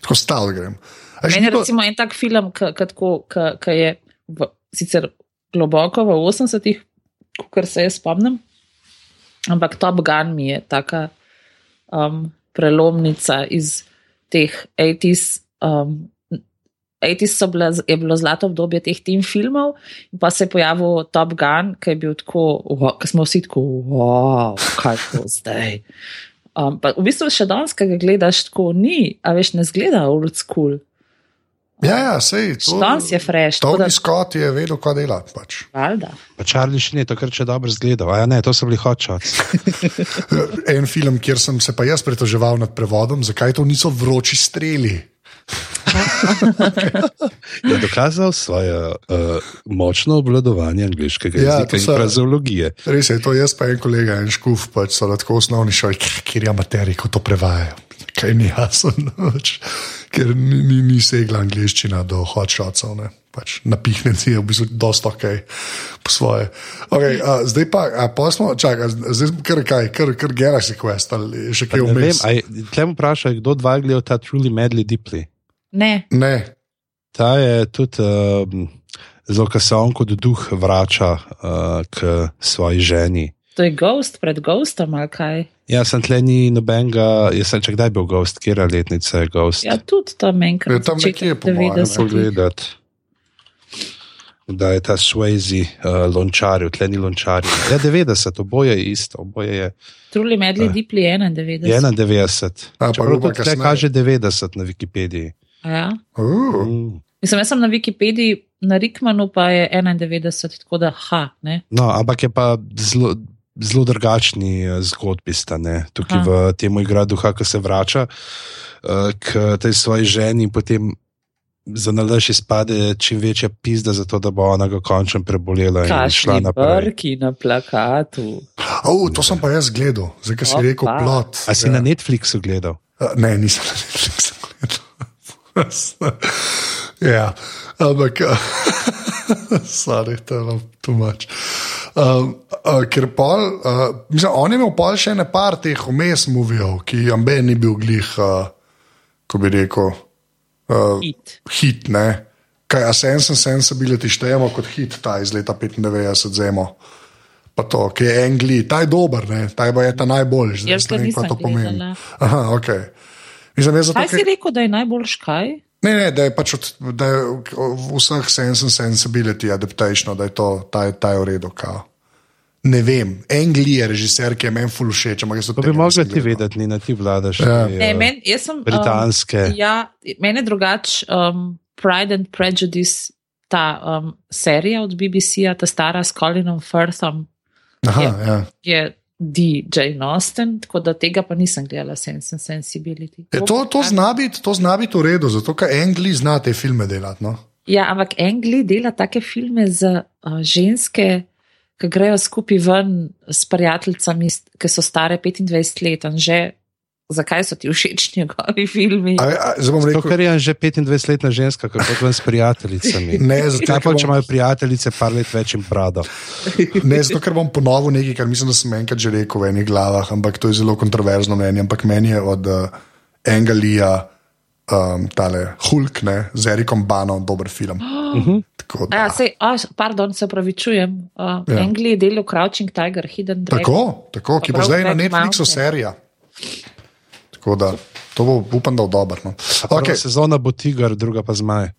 Tako stav grem. Veš, Meni ni je recimo en tak film, ki je v, sicer globoko v 80-ih, kar se jaz spomnim, ampak Top Gun mi je taka um, prelomnica iz teh 80s. Um, 80s so bila, je bilo zlato obdobje teh tim filmov, in pa se je pojavil Top Gun, ki je bil tako, wow, ki smo vsi tako, wow, kaj to zdaj. Um, pa v bistvu še danes, ki ga gledaš, tako ni, a veš, ne zgleda old school. Ja, ja, sej. to- Danes je fresh, tako Tony da- Scott je vedel, kaj delati. Pač. Valjda. Pa Charlie še ni to, kar če dobro zgleda. A ja, ne, to so bili hot shots. (laughs) En film, kjer sem se pa jaz pretoževal nad prevodom, zakaj to niso vroči streli. (laughs) Je dokazal svoje uh, močno obvladovanje angliškega Ja, jezika to in so- frazeologije. Res je, to jaz pa en kolega, en škuf, pač so tako osnovni šoli, kjer je amateri, ko to prevajajo. Kaj ni jasno, pač, ker ni, ni, ni segla angliščina do hotshotsov. ne. Pač napihnjenci je v bistvu dosta ok po svoje. Okay, a, zdaj pa, a pa smo, čakaj, zdaj smo kar kaj, kar, kar Galaxy Quest ali še kaj vmes. aj, tlem vprašaj, kdo dva gledal ta Truly Madly Deeply. Ne, Ne, Ta je tudi um, zelo, ko se on kot duh vrača uh, k svoji ženi. to je Ghost pred Ghostom ali kaj. Ja, sem tle ni nobenega, jaz sem če kdaj bil gost, kje letnica je gost. Ja, tudi tam Je enkrat. tam nekje, po mojem, ne. 90. pogledati. Da je ta Swayze uh, lončaril, tle ni lončaril. Ja, 90, oboje je isto, oboje je, Truly Medley Deeply je 91. 91. A, pa Čeprav tle kasneje. kaže 90 na Wikipediji. A Ja. uh, Mm. Mislim, jaz sem na Wikipediji, na Rikmanu pa je 91, tako da ha. Ne? No, ampak je pa zelo, zelo drugačni eh, zgodbi sta. Ne? Tukaj Aha. v tem igra duha, ki se vrača uh, k tej svoji ženi in potem. Za nalaž izpade čim večja pizda, zato da bo ona ga končno prebolela in šla Kašni naprej. brki na plakatu. oh, to sem pa jaz gledal, zdaj ki si rekel plot. A si ja. na Netflixu gledal? Uh, ne, nisem na Netflixu gledal. (laughs) ja, ampak, (laughs) sorry, to je bilo too much. Um, uh, ker pol, uh, mislim, on je imel pol še ne par teh vmes movijev, ki ambe ni bil glih, uh, ko bi rekel, uh, Hit. hit. Ne? Kaj, a Sense and Sensibility štejemo kot hit, ta iz leta 95, zemo. Pa to, ki je Angli, ta je dober, ne? ta je, pa je ta najboljši. zdaj Jaz ne vem, kaj to pomeni. gledala. Aha, ok. Mislim, zato, Kaj si rekel, da je najboljš kaj? Ne, ne, da je pač od, da je v vseh Sense and Sensibility adaptation, da je to, ta, ta je v redu. Kao. Ne vem, Angli je režiser, ki je meni ful všeč, to To bi mogla ti vedeti, ni na ti vladaš. Ja. Ne, men, jaz sem. britanske. Um, ja, meni je drugače. Um, Pride and Prejudice, ta um, serija od BBC-ja, ta stara s Colinom Firthom, Aha, je. ja. je DJ Austen, tako da tega pa nisem gledala, Sense and Sensibility. Je, to, to zna biti to zna biti v redu, zato ker Angli zna te filme delati. No? Ja, ampak Angli dela take filme za uh, ženske, ki grejo skupaj ven s prijateljicami, ki so stare 25 let. in Že, zakaj so ti všeč njegovi filmi? Zato, ker je že 25-letna ženska, kako ven s prijateljicami. ne, zato, pa, ker če bom, imajo prijateljice par let več in brado? ne, zato ker bom ponovil nekaj, kar mislim, da sem enkrat že rekel v enih glavah, ampak to je zelo kontroverzno mnenje. Ampak meni je od uh, Engalija, um, tale Hulk, ne, z Erikom Banom, dober film. Tako da. Ja, sej, a, pardon, se pravičujem. Uh, Ja. ja. Angli je delal Crouching Tiger, Hidden Dragon. Tako, tako ki bo zdaj na Netflixu serija. Tako da, to bo, upam, da bo dobro. No. Okay. sezona bo tiger, druga pa zmaj. (laughs)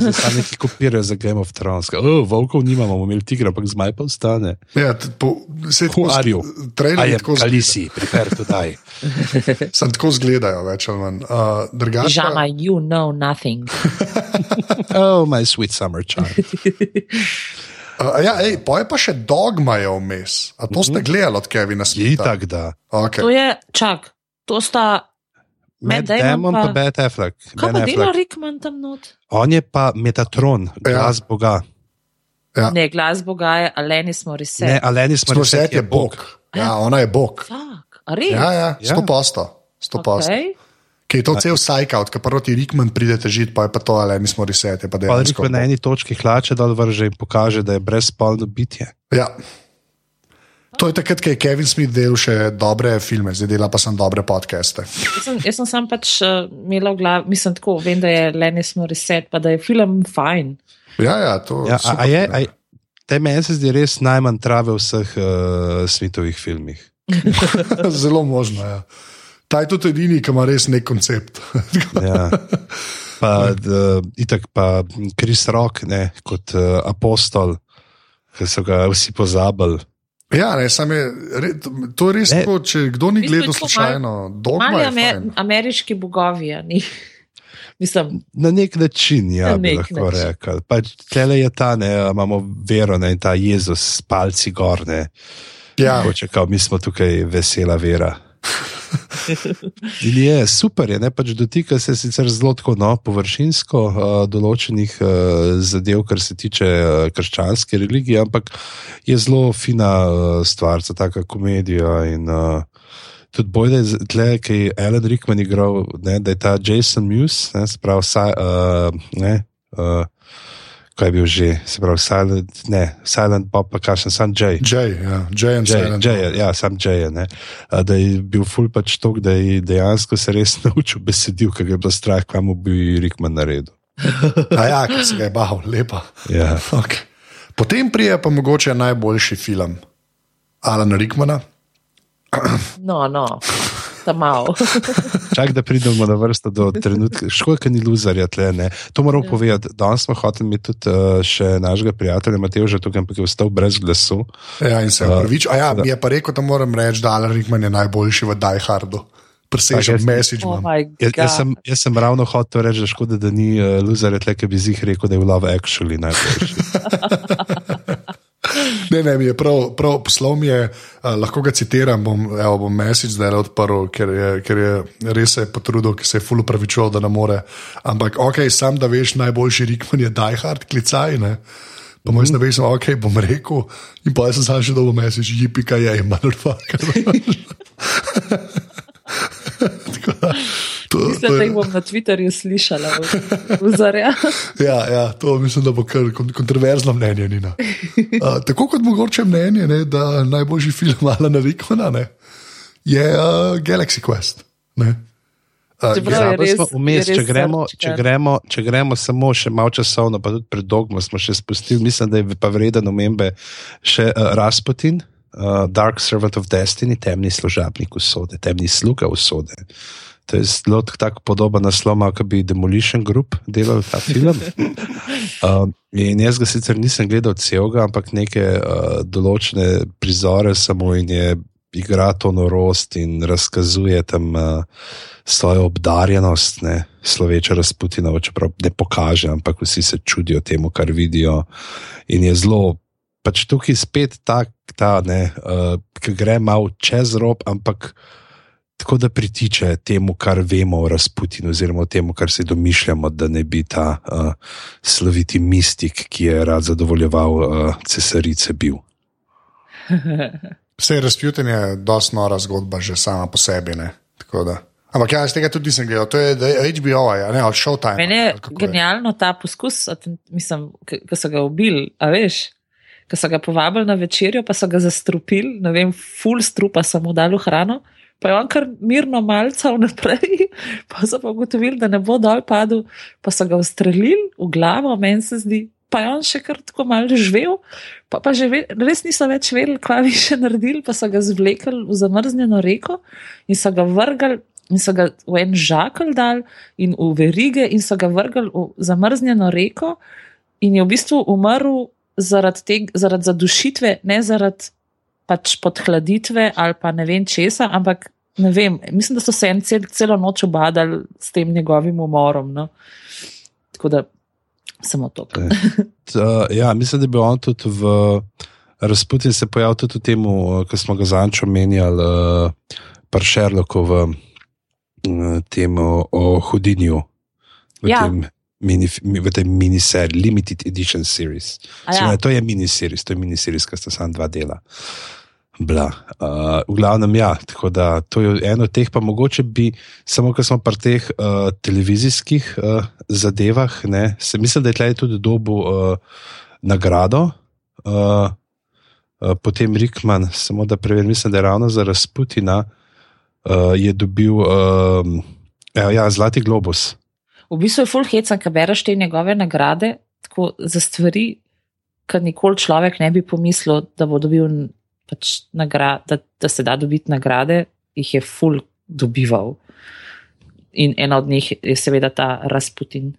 Zdaj se neki kopirajo za Game of Thrones. Oh, volkov nimamo, bomo imeli tigra, ampak zmaj pa ostane. Ja, po, se are you? Trailer je tako Kalisi, prepare to die. (laughs) Sam tako zgledajo, več ali manj. Uh, drugače pa- Žama, you know nothing. (laughs) Oh, my sweet summer child. Uh, ja, ej, pa je pa še dogma je vmes. A to ste gledali od Kevina Smitha? itak, da. To Okay. je, čak, to sta. Matt Damon pa pa- Ben Affleck. Kaj Ben pa dela Affleck. Rickman tam not? On je pa Metatron, glas ja. Boga. Ja. Ne, glas Boga je Alanis Morissette. Ne, Alenis Morissette je Bog. Ja, ona je Bog. Fak, a res? Ja, ja, Ja. sto posto. Sto posto. Okay. Ki je to cel sajkaut, ki prvo ti Rickman pride težiti, pa je pa to, ali nismo reseti. Pa Pa dejansko. reče na eni točki hlače dol vrže in pokaže, da je brezspolno bitje. Ja. To je takrat, ko je Kevin Smith delal še dobre filme, zdaj dela pa sem dobre podcaste. Jaz sem, jaz sem sam pač uh, imela v glavi, mislim tako, vem, da je Alanis Morissette, pa da je film fajn. Ja, ja, to Ja, a, super, a je, ne. a, je- te meni se zdi res najmanj trave v vseh uh, Smithovih filmih. (laughs) (laughs) Zelo možno. Ja. Ta je tudi edini, ki ima res nek koncept. (laughs) Ja. Pa, d, itak pa Kris Rock, ne, kot uh, apostol, ki so ga vsi pozabili. ja, ne, je, re, to je res tako, če kdo ni gledal slučajno, dogma Mali je amer, ameriški bogovi, ni. (laughs) Mislim, Na nek način, ja, Na bi nek lahko način. rekel. Pač Tele je ta, ne, imamo vero ne, in ta Jezus palci gor. Ne, Ja, Hoče, kao, mi smo tukaj vesela vera. (laughs) In je super, je, ne, pač dotika se sicer zelo tako, no, površinsko uh, določenih uh, zadev, kar se tiče uh, krščanske religije, ampak je zelo fina uh, stvar, za taka komedija. In, uh, tudi bolj, da je tle, ki je Alan Rickman igral, ne, da je ta Jason Muse, ne, sprav, sa, uh, ne. Uh, Kaj je bil že, se pravi, Silent, ne, Silent Bob, pa kakšen, sam Jay. Jay, ja, Jay and Jay, Silent Jay, Bob. ja, sam Jay, ne. Da je bil ful pač tok, da je dejansko se res (laughs) naučil besedil, ker je bilo strah, kaj mu bi Rickman naredil. (laughs) A ja, ki se ga je bal, lepa. Ja. Okay. Potem prije pa mogoče najboljši film Alana Rickmana. no, no, (laughs) tam malo. (laughs) Čak, da pridemo na vrsto do trenutka, škoda, ni luzarja tle. Ne. To moram povedati. Danes smo hoteli imeti tudi uh, še našega prijatelja Mateoža tukaj, ampak je ostal brez glasu. Ja, in se A, pravič. A ja, da. mi je pa rekel, da moram reči, da Alan Rickman je najboljši v Die Hardu. Presežem jaz- message. Oh Jaz, jaz, sem, jaz sem ravno hotel reči, da škoda, da ni uh, luzarja tle, ki bi zih rekel, da je v Love Actually najboljši. (laughs) Ne, ne, mi je prav, prav poslal mi je, uh, lahko ga citiram, bom, evo, bom message zdaj odprl, ker je, ker je res se je potrudil, ki se je ful upravičoval, da ne more. Ampak, ok, sam da veš, najboljši Rickman je Die Hard, klicaj. Ne? Pa moj mm. sem, ok, bom rekel, in pa sem sam še dobil message, jipika je, motherfucker. (laughs) (laughs) Da, to, to Mislim, da je- jih bom na Twitterju slišala. Vzorja. (laughs) Ja, ja, to mislim, da bo kar kon- kontroverzno mnenje. Nina. Uh, tako kot mogoče mnenje, ne, da najboljši film Alana Rickmana ne, je uh, Galaxy Quest. Ne. Čeprav res- vmes, če gremo, če, gremo, če gremo samo še malo časovno, pa tudi predolgo smo še spustili, mislim, da je pa vreden omembe še uh, Rasputin, uh, Dark Servant of Destiny, temni služabnik usode, temni sluga usode. To je zelo tak- tako podoben naslov, kot bi Demolition Group delal ta film. (laughs) Uh, in jaz ga sicer nisem gledal celega, ampak neke uh, določene prizore samo in je igra to norost in razkazuje tam uh, svojo obdarjenost, ne, sloveča Rasputinovo, čeprav ne pokaže, ampak vsi se čudijo temu, kar vidijo. In je zelo, pač tukaj spet ta, ta ne, uh, ki gre malo čez rob, ampak tako da pritiče temu, kar vemo o Rasputinu, oziroma temu, kar si domišljamo, da ne bi ta uh, sloviti mistik, ki je rad zadovoljeval uh, cesarice, bil. Vse razpjutenje je dosti nora zgodba, že sama po sebi. Ne. Tako da. Ampak ja, iz tega tudi nisem gledal, to je HBO, -ja, ne ali Showtime. Meni je genialno ta poskus, mislim, ki so ga ubili, a veš. Ko so ga povabili na večerjo, pa so ga zastrupili, ne vem, full strupa so mu dali hrano, pa je on kar mirno malcal naprej, (laughs) pa so pa ugotovili, da ne bo dol padel, pa so ga ustrelili v glavo, meni se zdi. Pa je on še kar tako malo živel, pa, pa že ve, res niso več vedeli, kaj bi še naredili, pa so ga zvlekli v zamrznjeno reko in so ga vrgli in so ga v en žakl dal in v verige in so ga vrgli v zamrznjeno reko in je v bistvu umrl zaradi, te, zaradi zadušitve, ne zaradi pač podhladitve ali pa ne vem česa, ampak ne vem, mislim, da so se en cel, celo noč obadali s tem njegovim umorom. No. Tako da samo to. ja, mislim, da bi on tudi v. Razputin se pojavil tudi v tem, kar smo ga zančo menjali, uh, pa Šerloko v uh, tem o Hudinju, v, Ja. tem mini, v tej miniseriji, Limited Edition Series. Ja. ja. To je miniseries, to je miniseries, ki sta samo dva dela. Bla. Uh, v glavnem, ja, tako da to je eno od teh, pa mogoče bi, samo ker smo pri teh uh, televizijskih uh, zadevah, ne, se mislim, da je tleh tudi dobil uh, nagrado. Uh, Uh, potem Rikman, samo da preverim, mislim, da je ravno za Rasputina, uh, je dobil uh, ja, Zlati globus. V bistvu je full hecan, ker bereš te njegove nagrade tako za stvari, kar nikoli človek ne bi pomislil, da bo dobil pač nagrade, da, da se da dobiti nagrade, jih je full dobival. In ena od njih je seveda ta Rasputin.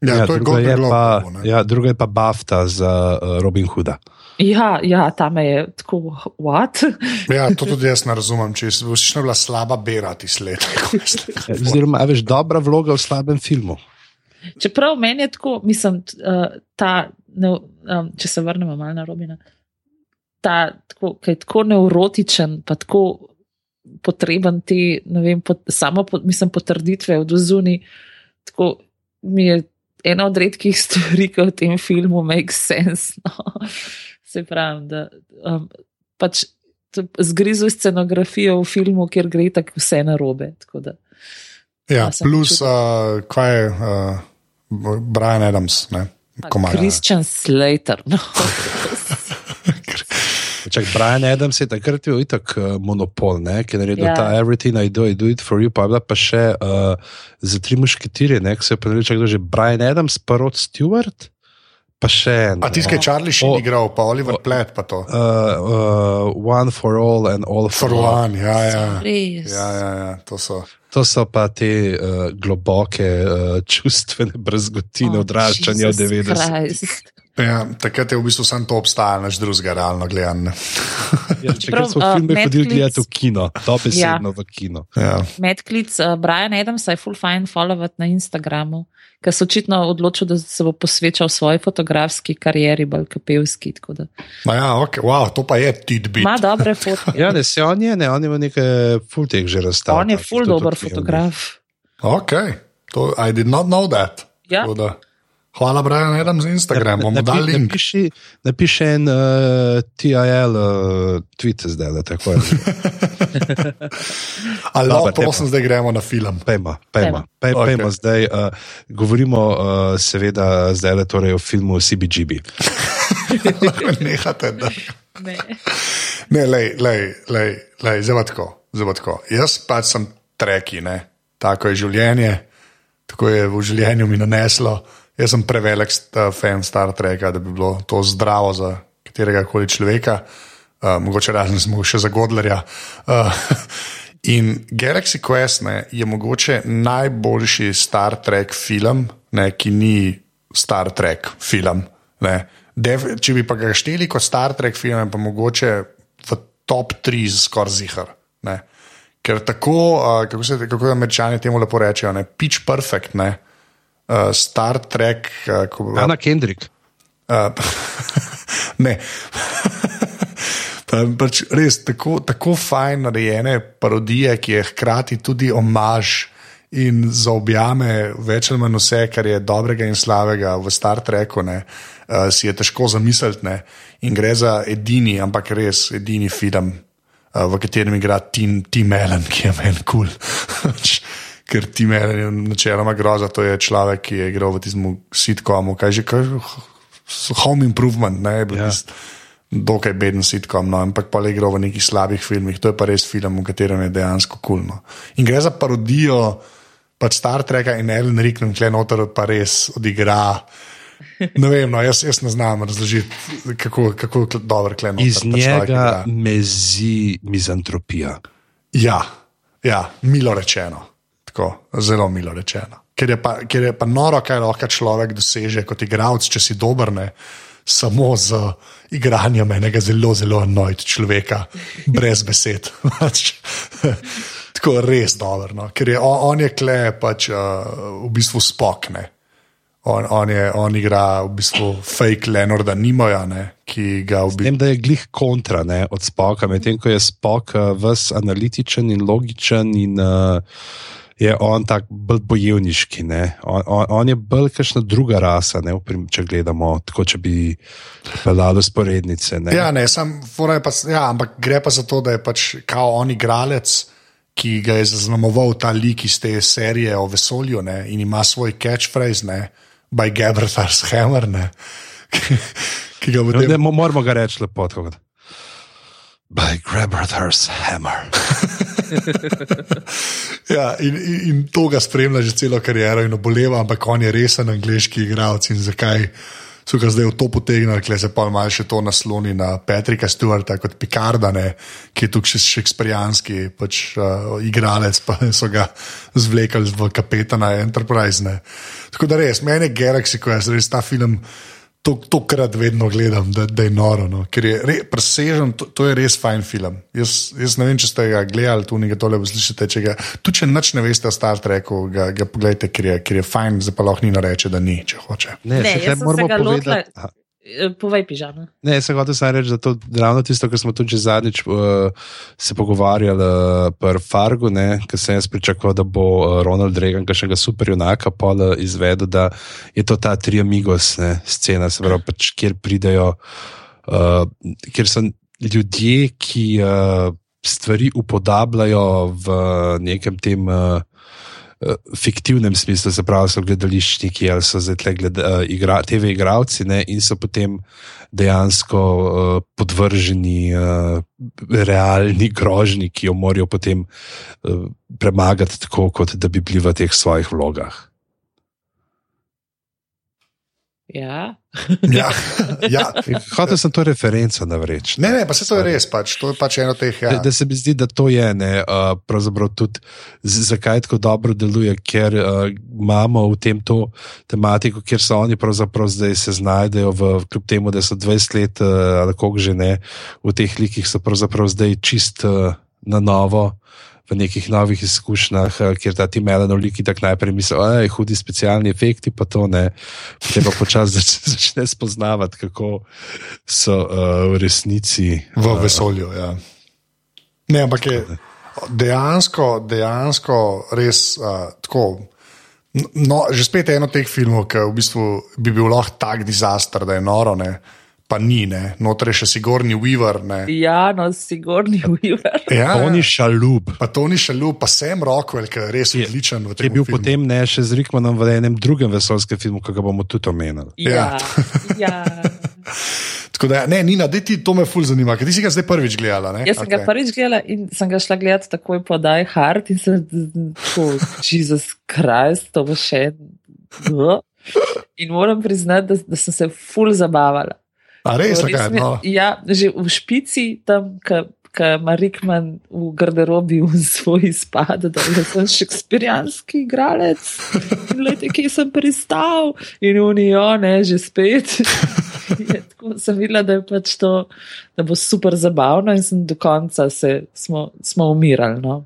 Ja, to je druga, je Golden pa, ja, druga je pa Bafta za uh, Robin Hooda. Ja, ja, tam je tako, what? Ja, to tudi jaz ne razumem, če je vsično bila slaba bera ti sled. (laughs) Oziroma, a veš, dobra vloga v slabem filmu. Čeprav meni je tako, mislim, uh, ta, ne, um, če se vrnemo malo na Robina, ta, tako, ki je tako neurotičen, pa tako potreben te, ne vem, pot, samo po, mislim, potrditve od zuni. Tako mi je ena od redkih stvari, ki v tem filmu make sense. No. Se pravi, da um, pač zgrizu scenografijo v filmu, kjer gre tako vse narobe. Tako da. Ja, Ja, plus, uh, kaj je uh, Brian Adams, ne? Komaj, ja. Christian Slater. No. (laughs) Čak, Brian Adams je takrat bil itak uh, monopol, ne, ki je naredil Ja. ja. ta Everything I Do, I Do It For You, pa je bila pa še uh, za tri mušketire, ne, ki se je pa naredil, kdo že Brian Adams, pa Rod Stewart, pa še en. A ki je Charlie Sheen O- igral, pa Oliver Platt, pa to. Uh, uh, one for all and all for, For one. one, ja, ja. Res. Ja, ja, ja, to so. To so pa te uh, globoke uh, čustvene brezgotine, Oh, odraščanja v Jesus 90-ih. Ja, takrat je v bistvu samo to obstajalo, nič drugega, realno gledano. (laughs) Ja, Čeprav, Takrat smo uh, filme hodili Netflix- gledati v kino, dobesedno v kino. Ja. Medklic uh, Brian Adamsa je full fine followati na Instagramu, ker se očitno odločil, da se bo posvečal svoji fotografski karieri, bolj kapevski. da. Ma ja, okay, wow, to pa je tidbit. Ima dobre (laughs) fotke. Ja, ne, se on je, ne, on ima nekaj full teh že razstav. On je full dober fotograf. Ok, to, I did not know that. Ja. Tako Da, hvala, Brian Adams, za Instagram, bomo dali link. Napiši, napiši en uh, TIL uh, tweet zdaj, da tako je. (laughs) Ali lahko, prosim, zdaj gremo na film. Pejma, pejma, pej, Ok. pejma zdaj. Uh, govorimo uh, seveda zdaj le torej o filmu CBGB. (laughs) Nehate, da. Ne. Ne, lej, lej, lej, lej, pa tako, pa tako. Jaz pač sem treki, ne. tako je življenje, tako je v življenju mi naneslo. Jaz sem prevelik st- fan Star Treka, da bi bilo to zdravo za katerega koli človeka, uh, mogoče razen smo še za Godlerja. Uh, (laughs) in Galaxy Quest ne, je mogoče najboljši Star Trek film, ne, ki ni Star Trek film. Ne. Def, če bi pa ga šteli kot Star Trek film, je pa mogoče v top 3 skoraj zihar. Ne. Ker tako, uh, kako se kako američani temu lepo rečejo, ne, pitch perfect, ne, uh, Star Trek. Uh, ko, Ana Kendrick. Uh, (laughs) ne. (laughs) Pa pač res tako, tako fajn narejene parodije, ki je hkrati tudi omaž in zaobjame več ali manj vse, kar je dobrega in slabega v Star Treku, ne, uh, si je težko zamisliti. Ne, in gre za edini, ampak res edini film, uh, v katerem igra Tim, Tim Allen, ki je meni kul. Cool. (laughs) Ker Allen je načeloma groza, to je človek, ki je igral v tistem sitkomu, kaj že kaj. Home Improvement, ne, je bil Ja. dokaj beden sitkom, no, ampak pa le igral v nekih slabih filmih. To je pa res film, v katerem je dejansko kulno. In gre za parodijo pač Star Treka in Ellen Rickman, kle noter pa res odigra. Ne vem, no, jaz, jaz ne znam razložiti, kako, kako dobro kleno. Iz njega mezi mizantropija. Ja, Ja, milo rečeno. Tako, zelo milo rečeno. Ker je, pa, ker je pa noro, kaj lahko človek doseže kot igralec, če si dober, ne, samo z igranjem enega zelo, zelo nojt človeka, brez besed. (laughs) Pač, Tako res dobro, no. ker je on, on je kle, pač uh, v bistvu spokne. On, on, je, on igra v bistvu fake Leonarda Nimoja, ne, ki ga v bistvu. Vem, da je glih kontra ne, od spoka, medtem ko je spok uh, ves analitičen in logičen in uh, je on tak bolj bojevniški. On, on, on je bolj kakšna druga rasa, ne, prim, če gledamo, tako če bi pelali sporednice. Ne. Ja, ne, sam, pa, ja, ampak gre pa za to, da je pač kao on igralec ki ga je zaznamoval ta lik iz te serije o vesolju ne, in ima svoj catchphrase, ne, by Gabriel's Hammer. Ne, (laughs) ki ga potem... ne, moramo ga reči lepo. By Gabriel's Hammer. (laughs) (laughs) ja, in, in, in to ga spremlja že celo kariero in oboleva, ampak on je resen angliški igralec in zakaj so ga zdaj v to potegnili, ker se pa malo še to nasloni na Patrika Stewarta kot Pikardane, ki je tukaj še šekspirijanski pač, uh, igralec, pa (laughs) so ga zvlekli v kapetana Enterprise. Ne. Tako da res, meni je Galaxy, ko je res ta film to, to krat vedno gledam, da, da je noro. No. Ker je re, presežen, to, to je res fajn film. Jaz, jaz ne vem, če ste ga gledali, tu nekaj tole poslušate. Če ga, tu če nič ne veste o Star Treku, ga, ga pogledajte, ker je, ker je fajn, zdaj pa lahko ni reče, da ni, če hoče. Ne, ne jaz sem se ga lotil. Eh, povej, pižama. Ne, se hoče samo reči, da to je ravno tisto, kar smo tudi zadnjič uh, se pogovarjali uh, pri Fargu, ker sem jaz pričakoval, da bo uh, Ronald Reagan, ki še ga super junaka, pol izvedel, da je to ta tri amigos ne, scena, se pravi, pač, kjer pridejo, uh, kjer so ljudje, ki uh, stvari upodabljajo v nekem tem. Uh, Eh, fiktivnem smislu, se pravi, so gledališčniki ali so zdaj gled, uh, igra, TV igravci ne, in so potem dejansko uh, podvrženi uh, realni grožnji, ki jo morajo potem uh, premagati tako, kot da bi bili v teh svojih vlogah. Ja. ja, (laughs) ja. Hotel sem to referenco navreči. Ne, ne, pa se to je res, pač, to je pač eno teh. Ja. Da, da se mi zdi, da to je ne, uh, pravzaprav tudi zakaj tako dobro deluje, ker uh, imamo v tem to tematiko, kjer so oni pravzaprav zdaj se znajdejo, v, kljub temu, da so 20 let uh, ali koliko že ne, v teh likih so pravzaprav zdaj čist uh, na novo v nekih novih izkušnjah, eh, kjer ta ti melanoliki tako najprej mislijo, da je hudi specialni efekti, pa to ne. Potem pa počasi (laughs) zač, začne spoznavati, kako so uh, v resnici. V uh, vesolju, ja. Ne, ampak je dejansko, dejansko res uh, tako. No, že spet je eno teh filmov, ki v bistvu bi bil lahko tak disaster, da je noro. Ne pa ni, noter je še Sigorni Weaver. Ne. Ja, no, Sigorni Weaver. Ja, Tony Šalub. Pa Tony Šalub, pa sem Rockwell, ki je res je, odličen. Je bil filmu. potem ne še z Rikmanom v enem drugem vesolskem filmu, ki ga bomo tudi omenili. Ja. ja. (laughs) Tako da, ne, Nina, da ti to me ful zanima, ker ti si ga zdaj prvič gledala. Ne? Jaz sem okay. ga prvič gledala in sem ga šla gledati takoj po Die Hard in sem rekel, Jezus Krist, to bo še. In moram priznati, da, da sem se ful zabavala. A res, kaj, no. Ja, že v špici, tam, ki ima Rikman v garderobi v svoj izpad, da je sem šekspirijanski igralec. Glede, kje sem pristal in unijo, ne, že spet. (laughs) Je, tako sem videla, da, pač to, da bo super zabavno in sem do konca se, smo, smo umirali. No.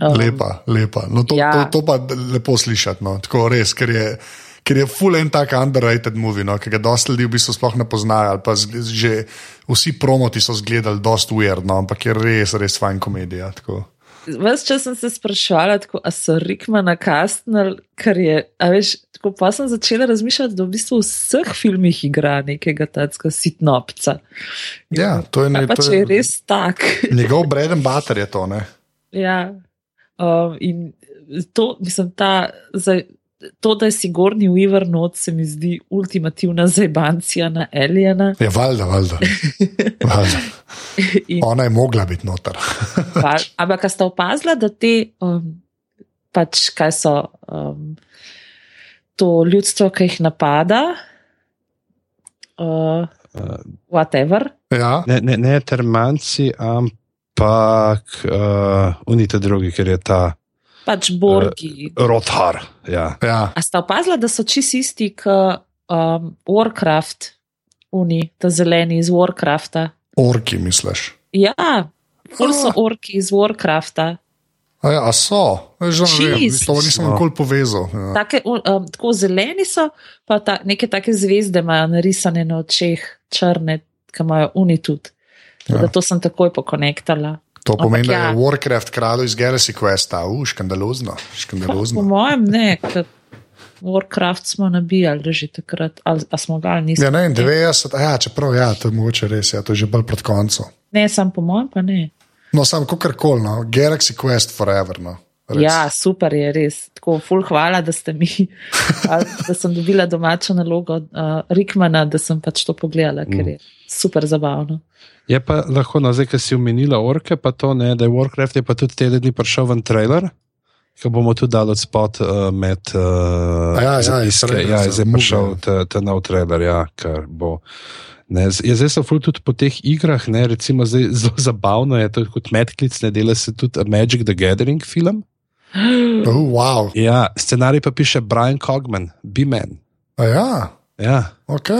Um, lepa, lepa. No, to, ja. to, to pa lepo slišati. No. Tako res, ker je ker je full en tak underrated movie, no, ki ga dosta ljudi v bistvu sploh ne poznajo. Že vsi promoti so izgledali dosta weird, no, ampak je res, res fajn komedija. Ves čas sem se sprašvala, tako, a so Rikmana kastnili, ker je, a veš, tako pa sem začela razmišljati, da v bistvu v vseh filmih igra nekega tacka sitnopca. Ja, to je nekaj. Pač je res tak. Njegov breden bater je to, ne? Ja. Um, in to, mislim, ta, zdaj, to, da je Sigorni Weaver not, se mi zdi ultimativna zajbancija na Elijana. Je ja, valjda, valjda. (laughs) valjda. In, Ona je mogla biti noter. (laughs) Ampak, kaj ste opazili, da te, um, pač kaj so um, to ljudstvo, ki jih napada, uh, whatever. Ja. Ne, ne, ne termanci, ampak. pa uh, unite drugi, ker je ta Pač borgi. Rothar. Ja. Ja. A ste opazili, da so čisto isti kot um, Warcraft, uni, ta zeleni iz Warcrafta? Orki, misliš? Ja, ful so Ah. orki iz Warcrafta. A, ja, a so, Veš, da ne vem, Čisto. to nisem nikoli povezal. Ja. Take, um, tako zeleni so, pa ta, neke take zvezde imajo narisane na očeh, črne, ki imajo uni tudi. Ja. Ja. To sem takoj pokonektala. To pomeni, Ampak da je ja. Warcraft kradel iz Galaxy Questa, uh, škandalozno. Po škandalozno. mojem ne, ker Warcraft smo nabijali že takrat, ali smo ga nismo. Ja, ne, vem, 90, a ja, čeprav ja, to je mogoče res, ja, to je že bolj pred koncem. Ne, sam po mojem pa ne. No, sam kakorkoli, no, Galaxy Quest forever. No. Res. Ja, super je res. Tako, ful, hvala, da ste mi, (laughs) da sem dobila domačo nalogo uh, Rikmana, da sem pač to pogledala, ker je super zabavno. Je pa lahko, no, zdaj, ki si omenila orke, pa to ne, da je Warcraft je pa tudi teden dni prišel ven trailer. Ki bomo tudi dali od spot uh, med uh, A ja, ja, iz trailera ja, zdaj je prišel ja. ta, ta nov trailer, ja, kar bo. Ne, ja, zdaj so ful tudi po teh igrah, ne, recimo zdaj, (laughs) zelo zabavno je to kot medklic, ne dela se tudi Magic the Gathering film. Uh, (gasps) wow. Ja, scenarij pa piše Brian Cogman, B-Man. Ja, Ja. ok.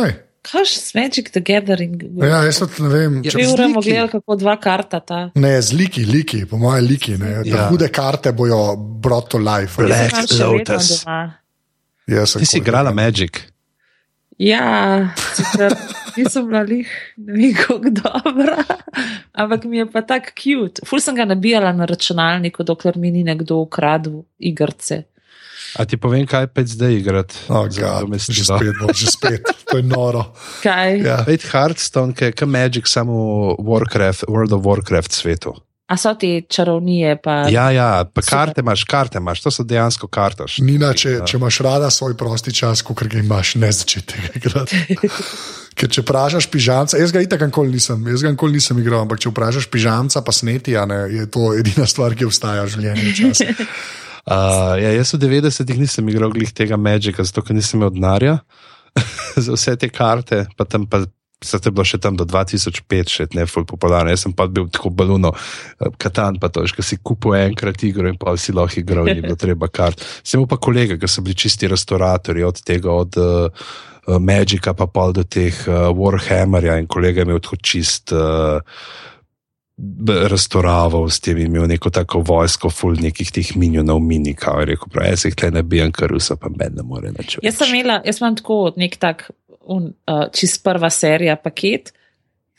Kaj je Magic the Gathering? Ja, jaz tudi ne vem. Ja, Če, z uramo gledali, kako dva karta ta. ne, z liki, liki, po mojem, liki. Ne, ja. Ja. Hude karte bojo brought to life. Black Lotus. sem Ti si koliko- igrala Magic. Ja, sicer nisem bila lih, ne vem kako dobra, ampak mi je pa tako cute. Ful sem ga nabijala na računalniku, dokler mi ni nekdo ukradel igrce. A ti povem, kaj pa zdaj igrati? Oh, God, že spet, bo, že spet, to je noro. (laughs) Kaj? Ja. Pet Hearthstone, ki je kot Magic, samo v Warcraft, World of Warcraft svetu. A so te čarovnije pa. Ja, ja, pa Super. karte imaš, karte imaš, to so dejansko kartaš. Nina, če, če imaš rada svoj prosti čas, kot ga imaš, ne začeti igrati. (laughs) Ker če vprašaš pižamca, jaz ga itak nikoli nisem, jaz ga nikoli nisem igral, ampak če vprašaš pižamca, pa sneti, a ne, je to edina stvar, ki obstaja v življenju. (laughs) Uh, ja, jaz v 90-ih nisem igral glih tega Magica, zato ker nisem imel denarja (laughs) za vse te karte, pa tam pa. Se je bilo še tam do 2005, še ne ful popularno. Jaz sem pa bil tako baluno, eh, katan pa to, ki si kupil enkrat igro in pa si lahko igral, ni bilo (laughs) treba kart. Sem pa kolega, ki so bili čisti restauratori od tega, od uh, Magica pa pol do teh uh, Warhammerja in kolega je imel tako čist. Uh, Restauraval s tem, imel neko tako vojsko, full nekih teh minionov, mini, kao je rekel, prav, jaz jih tle nabijam, kar vse pa meni ne more nič. Jaz sem imela, jaz imam tako nek tak, un, uh, čist prva serija paket,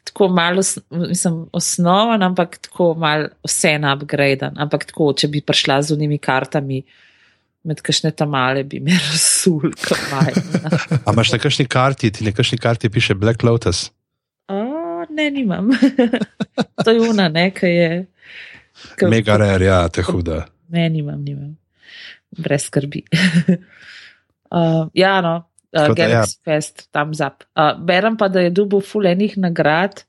tako malo, mislim, osnoven, ampak tako malo vse na upgrade. Ampak tako, če bi prišla z unimi kartami, med kakšne tamale bi me (laughs) razsul, kot majhna. A imaš na kakšni karti, ti na kakšni karti piše Black Lotus? Ne, nimam. (laughs) to je una, ne, ki je. ke- Mega rare, ja, te huda. Ne, nimam, nimam. Brez skrbi. (laughs) uh, ja, no, uh, ja. Galaxy ja. Fest, tam zap. Uh, berem pa, da je dobil fulenih nagrad.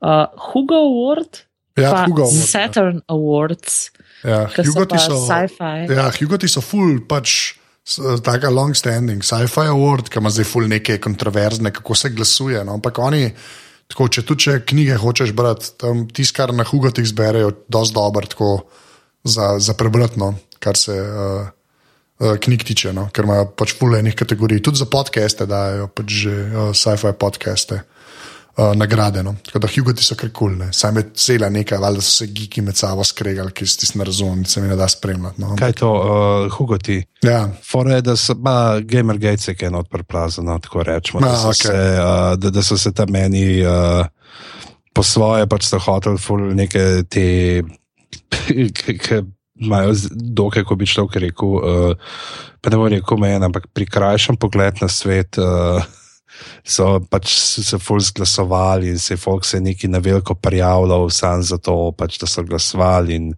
Uh, Hugo Award, Ja, Hugo Award, ja. Saturn Awards, Ja, ki so Hugoti pa so, sci-fi. ja, Hugoti so full, pač taka long standing, sci-fi award, ki ima zdaj full neke kontroverzne, kako se glasuje. No? Ampak oni, tako, če tudi če knjige hočeš brati, tam tisto, kar na Hugotih zberejo, dosti dobro za, za prebrati, no? kar se uh, uh, knjig tiče, no? ker imajo pač full enih kategorij. Tudi za podcaste dajo pač že uh, sci-fi podcaste. Uh, nagrade. No. Tako da Hugoti so kar kul, cool, sam je cela nekaj, valjda so se giki med sabo skregali, ki si ne razumem, se mi ne da spremljati. No. Kaj je to, uh, Hugoti? Ja, Fore je, da so, pa Gamergate je kaj not preplazano, tako rečemo. Da, so se, uh, da, da so se tam meni uh, po svoje pač so hoteli ful neke te, (laughs) ki imajo dokaj, ko bi človek rekel, uh, pa ne bom rekel mejen, ampak prikrajšan pogled na svet. Uh, So pač se ful zglasovali in se je folk se neki na veliko prijavljal, sam zato, pač, da so glasovali. In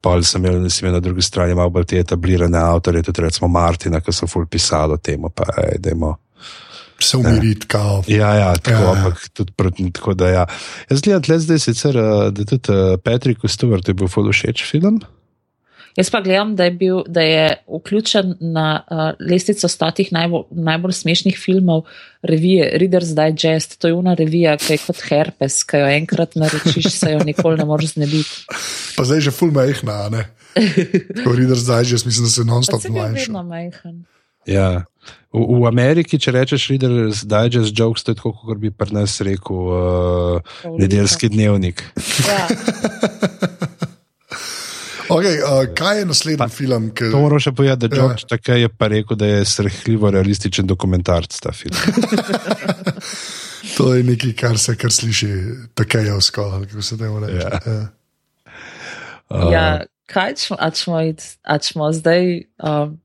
pa sem imel, sem imel na drugi strani malo bolj te etablirane avtorje, tudi recimo Martina, ki so ful pisali o tem, pa ej, dajmo. se umiriti, kao. Ja, ja, tako, Ja, ja, ampak tudi proti. Tako da, ja. Jaz gledam tle zdaj sicer, eh, da tudi uh, Patricku Stewartu je bil ful všeč film. Jaz pa gledam, da je, bil, da je vključen na uh, lestvico stotih najbolj, najbolj smešnih filmov revije Reader's Digest. To je una revija, ki je kot herpes, ki jo enkrat naročiš, se jo nikoli ne moreš znebiti. Pa zdaj že full majhna, ne? Ko Reader's Digest, mislim, da se non-stop mlajša. Ja. V, v Ameriki, če rečeš, Reader's Digest jokes, to je tako, kot bi pri nas rekel uh, nedeljski dnevnik. Ja. (laughs) Okay, uh, kaj je naslednji pa, film? Ki... To moram še povedati, da George ja. tako je pa rekel, da je srhljivo realističen dokumentarc ta film. (laughs) to je nekaj, kar se kar sliši, tako je vzkol, kako se temu reče. Ja. Ja. Uh, ja, kaj smo, a smo zdaj. Um,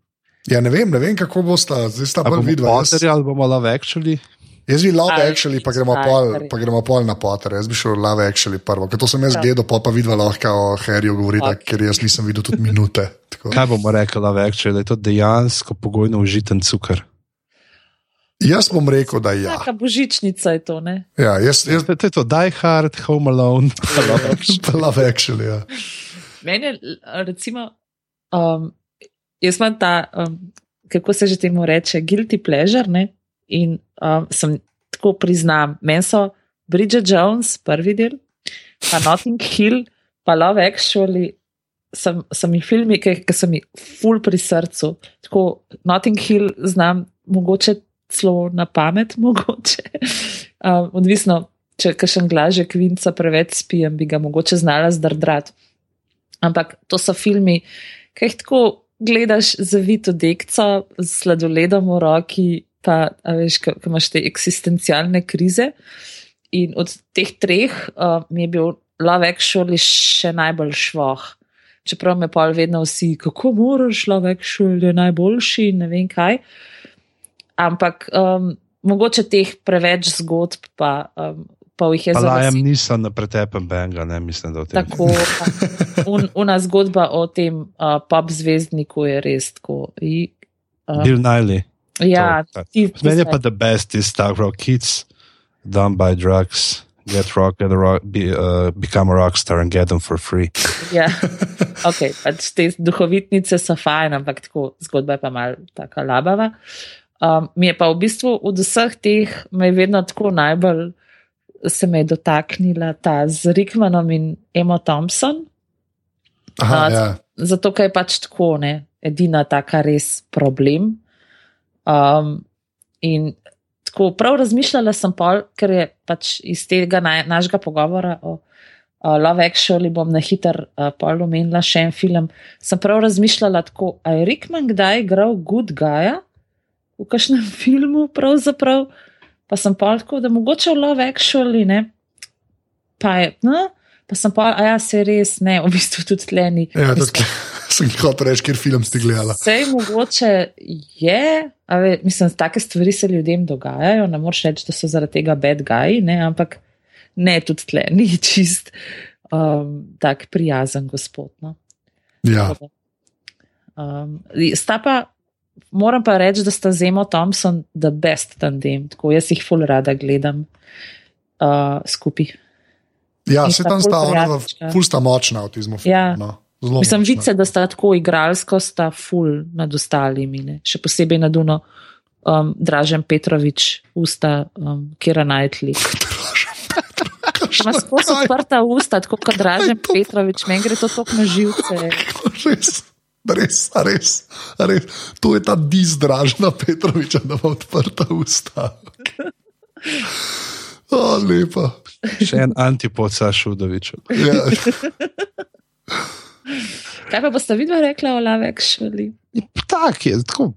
ja, ne vem, ne vem, kako bo sta, zdaj sta bolj vidva. Ali bomo love actually? Jaz bi love actually, pa gremo, pol, pa gremo pol na poter. Jaz bi šel love actually prvo. Ker to sem jaz ja. gledal, pa pa videl lahko o Harryju govoriti, okay. ker jaz nisem videl tudi minute. Tako. Kaj bomo rekli love actually, da je to dejansko pogojno užiten cukor? Jaz bom rekel, da je. Ja, neka božičnica je to, ne? Ja, jaz, jaz... To, to je to, die hard, home alone. (laughs) love actually, ja. Meni je, recimo, um, jaz imam ta, um, kako se že temu reče, guilty pleasure, ne? In um, sem tako priznam, meni so Bridget Jones, prvi del, pa Notting Hill, pa Love Actually, sem, sem jih filmi, ki, ki so mi ful pri srcu. Tako Notting Hill znam, mogoče celo na pamet, (laughs) mogoče. Um, odvisno, če kažem glaže kvinca preveč spijem, bi ga mogoče znala zdrdrat. Ampak to so filmi, ki jih tako gledaš za vito dekco, z sladoledom v roki, pa veš, ko imaš te eksistencialne krize. In od teh treh uh, mi je bil Love Actually še najbolj švoh. Čeprav me pa vedno vsi, kako moraš, Love Actually je najboljši in ne vem kaj. Ampak um, mogoče teh preveč zgodb, pa, um, pa jih je zelo malo. Jaz nisem na pretepem benga, ne mislim, da o tem. Tako, un, una zgodba o tem uh, pop zvezdniku je res tako. I, uh, Bill Niley. Ja, Meni je pa the best is tako, kids done by drugs. Get rock, get a rock, be, uh, become a rock star and get them for free. Ja, (laughs) ok, pač te duhovitnice so fajn, ampak tako zgodba je pa mal tako labava. Um, mi je pa v bistvu od vseh teh, me je vedno tako najbolj se me je dotaknila ta z Rickmanom in Emo Thompson. Aha, uh, ja. Zato, ker je pač tako, ne, edina taka res problem. Um, in tako prav razmišljala sem, pol, ker je pač iz tega na, našega pogovora o uh, Love Actually, bom na hiter uh, pol omenila še en film. Sem prav razmišljala, tako, a je Rickman kdaj igral Good Guy v kažem (laughs) filmu, pravzaprav. Pa sem pa tako, da mogoče v Love Actually, ne. Pa je, no, pa sem pa, a ja, se res ne, v bistvu tudi tleni. Ja, tudi sem jih reči, ker film ste gledali. Vse mogoče je, ve, mislim, take stvari se ljudem dogajajo, ne moreš reči, da so zaradi tega bad guy, ne, ampak ne tudi tle, ni čist um, tak prijazen gospod. No. Ja. Um, sta pa, moram pa reči, da sta Zemo Thompson the best tandem, tako jaz jih ful rada gledam uh, skupaj. Ja, se tam sta ona, ful sta močna v tem filmu. Ja. No. Zelo Mislim, vice, da sta tako igralsko, sta full nad ostalimi, ne? še posebej nad Uno, um, Dražen Petrovič, usta, um, Kira Najtli. (laughs) Ima skozi odprta usta, tako kot Dražen Petrovič, meni gre to tok na živce. (laughs) Res, res, res, res. To je ta diz Dražena Petroviča, da ima odprta usta. O, lepa. Še en antipod Sašudovič. Ja. (laughs) Kaj pa boste vidva rekla o lavek šoli? Tak je, tako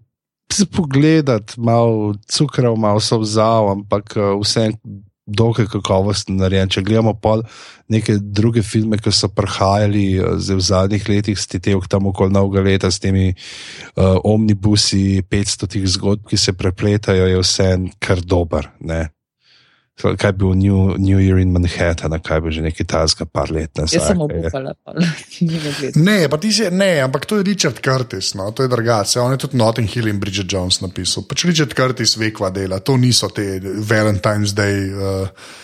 se pogledati, malo cukrov, malo so vzal, ampak eh, vse dokaj kakovostno narejen. Če gledamo pol neke druge filme, ki so prihajali eh, v zadnjih letih, stite v tam okoli novega leta s temi uh, omnibusi, 500 tih zgodb, ki se prepletajo, je vse kar dober. Ne? Kaj bi bil New, New Year in Manhattan, kaj bi že nekaj tazga, par let nazaj. Jaz sem obupala, (laughs) ne, pa ti si, ne, ampak to je Richard Curtis, no, to je drugače. On je tudi Notting Hill in Bridget Jones napisal. Pač Richard Curtis vekva dela, to niso te Valentine's Day. Uh,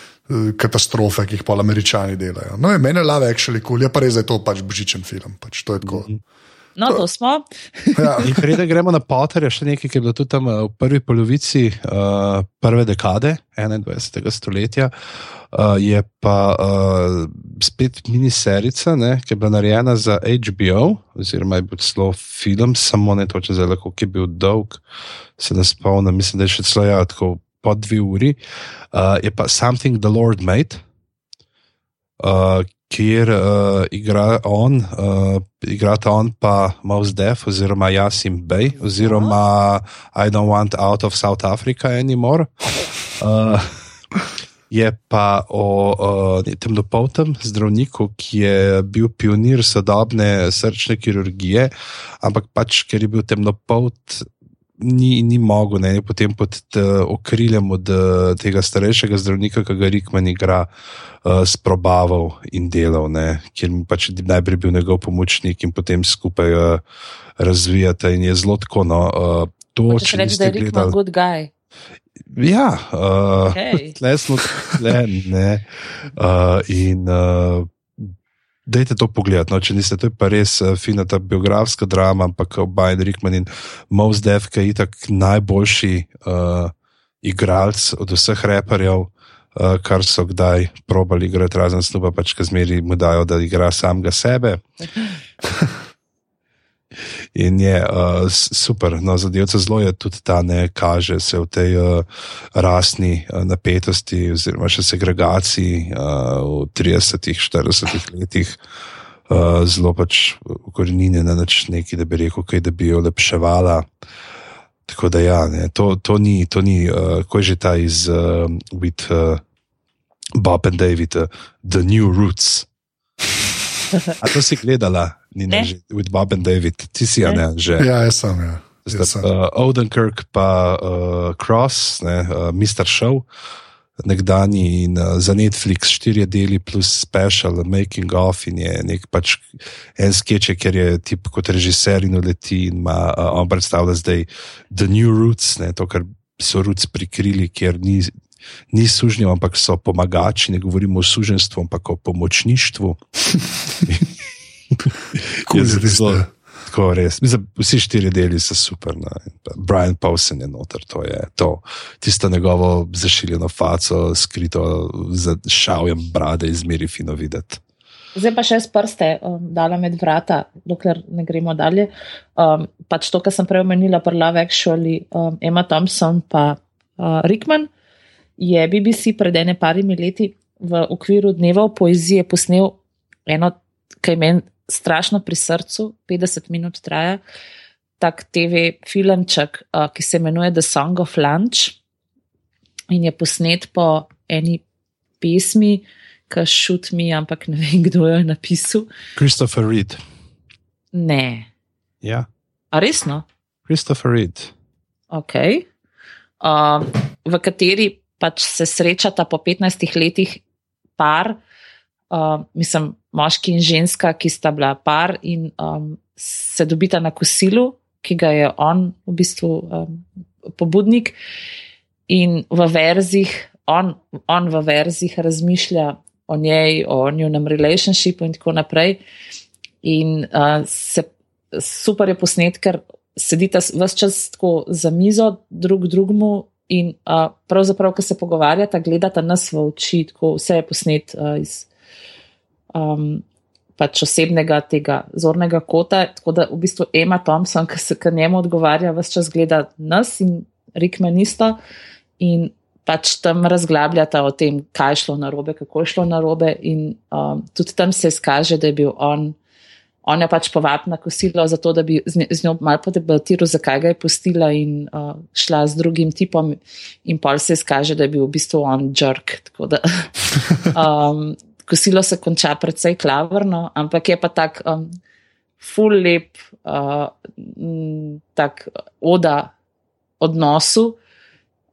Katastrofe, ki jih pa američani delajo. No, je meni lave, actually, cool. je pa res, da je to pač božičen film. Pač, to je tako. Mm -hmm. No, to smo. (laughs) Ja. In preden gremo na Potterja, še nekaj, ki je bilo tudi tam uh, v prvi polovici uh, prve dekade 21. stoletja, uh, je pa uh, spet miniserica, ne, ki je bila narejena za HBO, oziroma je bil celo film, samo ne točno zdaj, ki je bil dolg, se ne spomnim, mislim, da je še celo ja, tako po dve uri. Uh, je pa Something the Lord Made. Uh, kjer uh, igra on, uh, igrata on pa Mouse Def, oziroma Jasim Bey, oziroma I don't want out of South Africa anymore. Uh, je pa o uh, temnopoltem zdravniku, ki je bil pionir sodobne srčne kirurgije, ampak pač, ker je bil temnopolt. Ni, ni mogel, ne, potem pod okriljem od tega starejšega zdravnika, ki ga Rikman igra, uh, sprobaval in delal, ne, kjer mi pač najprej bil njegov pomočnik in potem skupaj uh, razvijate. In je zelo tako. No, uh, to, če reči, da je Rikman good guy. Ja, uh, okay. (laughs) tle smo, tle ne. Uh, in uh, Dajte to pogledati, no, če niste, to je pa res uh, fina ta biografska drama, ampak Biden Rickman in Mouse Def, ki je itak najboljši uh, igralec od vseh reperjev, uh, kar so kdaj probali igrati, razen snuba, pač ki zmeri mu dajo, da igra samega sebe. (laughs) In je uh, super, no, zadevca zelo je tudi ta, ne kaže se v tej uh, rasni uh, napetosti, oziroma še segregaciji uh, v 30-ih, 40-ih letih, uh, zelo pač ukorenjene na način, da bi rekel, kaj, da bi jo lepševala. Tako da, ja, ne, to, to ni, to ni uh, ko je že ta iz uh, with, uh, Bob and David, uh, The New Roots. A to si gledala? Ni ne, že with Bob and David, ti si ja, ne, že. Ja, jaz sem, ja. Zdaj, uh, Odenkirk pa uh, Cross, ne, uh, Mr. Show, nekdani in uh, za Netflix štiri deli plus special, making of in je nek pač en sketch, ker je tip kot režiser in uleti in ima, uh, on predstavlja zdaj The New Roots, ne, to, kar so Roots prikrili, ker ni. Ni sužnjev, ampak so pomagači, ne govorimo o suženstvu, ampak o pomočništvu. (laughs) Cool, zelo, tako res. Mislim, vsi štiri deli so super. No. Brian Paulsen je noter, to je to. Tisto njegovo zašiljeno faco, skrito za šavjem brade, izmeri fino videti. Zdaj pa še s prste, um, dala med vrata, dokler ne gremo dalje. Um, pač to, kar sem prej omenila, prva vekšoli, um, Emma Thompson pa uh, Rickman, je BBC pred ene parimi leti v okviru dneva poezije posnel eno, kaj meni strašno pri srcu, 50 minut traja, tak TV filmček, uh, ki se imenuje The Song of Lunch in je posnet po eni pesmi, ki šut mi, ampak ne vem, kdo jo je napisal. Christopher Reed. Ne. Ja. A resno? Christopher Reed. Ok. Uh, v kateri pač se srečata po 15 letih par, uh, mislim, moški in ženska, ki sta bila par in um, se dobita na kosilu, ki ga je on v bistvu um, pobudnik. In v verzih, on, on v verzih razmišlja o njej, o njunem relationshipu in tako naprej. In uh, se super je posnet, ker sedita vse čas tako za mizo, drug drugemu. In uh, pravzaprav, ko se pogovarjata, gledata nas v oči, tako vse je posnet uh, iz um, pač osebnega tega zornega kota. Tako da v bistvu Emma Thompson, ki se k njemu odgovarja, vse čas gleda nas in Rickman isto. In pač tam razglabljata o tem, kaj je šlo na robe, kako je šlo na robe. In um, tudi tam se izkaže, da je bil on. On je pač povabil na kosilo, zato da bi z, z njo malo podebatiral, zakaj ga je pustila in uh, šla z drugim tipom, in pol se izkaže, da je bil v bistvu on jerk. Da, (laughs) um, kosilo se konča precej klavrno, ampak je pa tak um, full lep, uh, tak oda odnosu.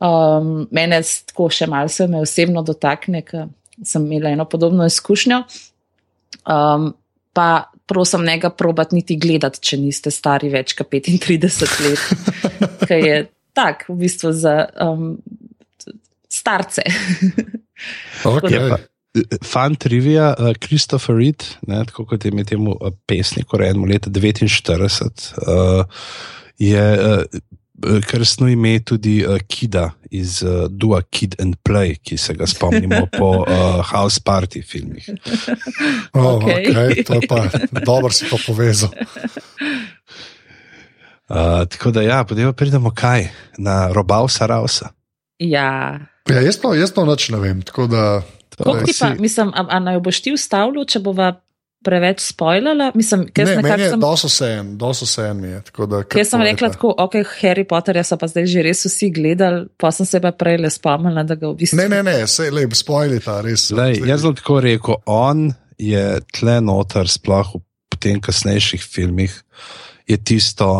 Um, mene tako še malce osebno dotakne, ker sem imela eno podobno izkušnjo. Um, pa prosim, ne ga probati niti gledati, če niste stari več kot 35 let, (laughs) ker je tak v bistvu za um, starce. Okay. Pa, fan trivia, uh, Christopher Reed, ne, tako kot je imel temu uh, pesniku, rečemo leta 49, uh, je uh, krstno ime tudi uh, Kida iz uh, Dua Kid and Play, ki se ga spomnimo po uh, House Party filmih. Oh, okay. Okay, to je pa dobro, si to povezal. Uh, tako da, ja, potem pridemo kaj na robav Sarausa. Ja. Ja, jaz to, jaz to noč ne vem. Da, Kako ti pa, mislim, a, a naj boš ti ustavljal, če bova preveč spoilala? Mislim, ne, meni je sem... dosto sen, dosto sen mi je. Jaz sem rekla tako, ok, Harry Potter, jaz pa zdaj že res vsi gledali, pa sem se pa prej le spomnila, da ga v bistvu. Ne, ne, ne, se le, spoilita, res. Lej, jaz sem tako rekel, on je tle noter, sploh v tem kasnejših filmih, je tisto,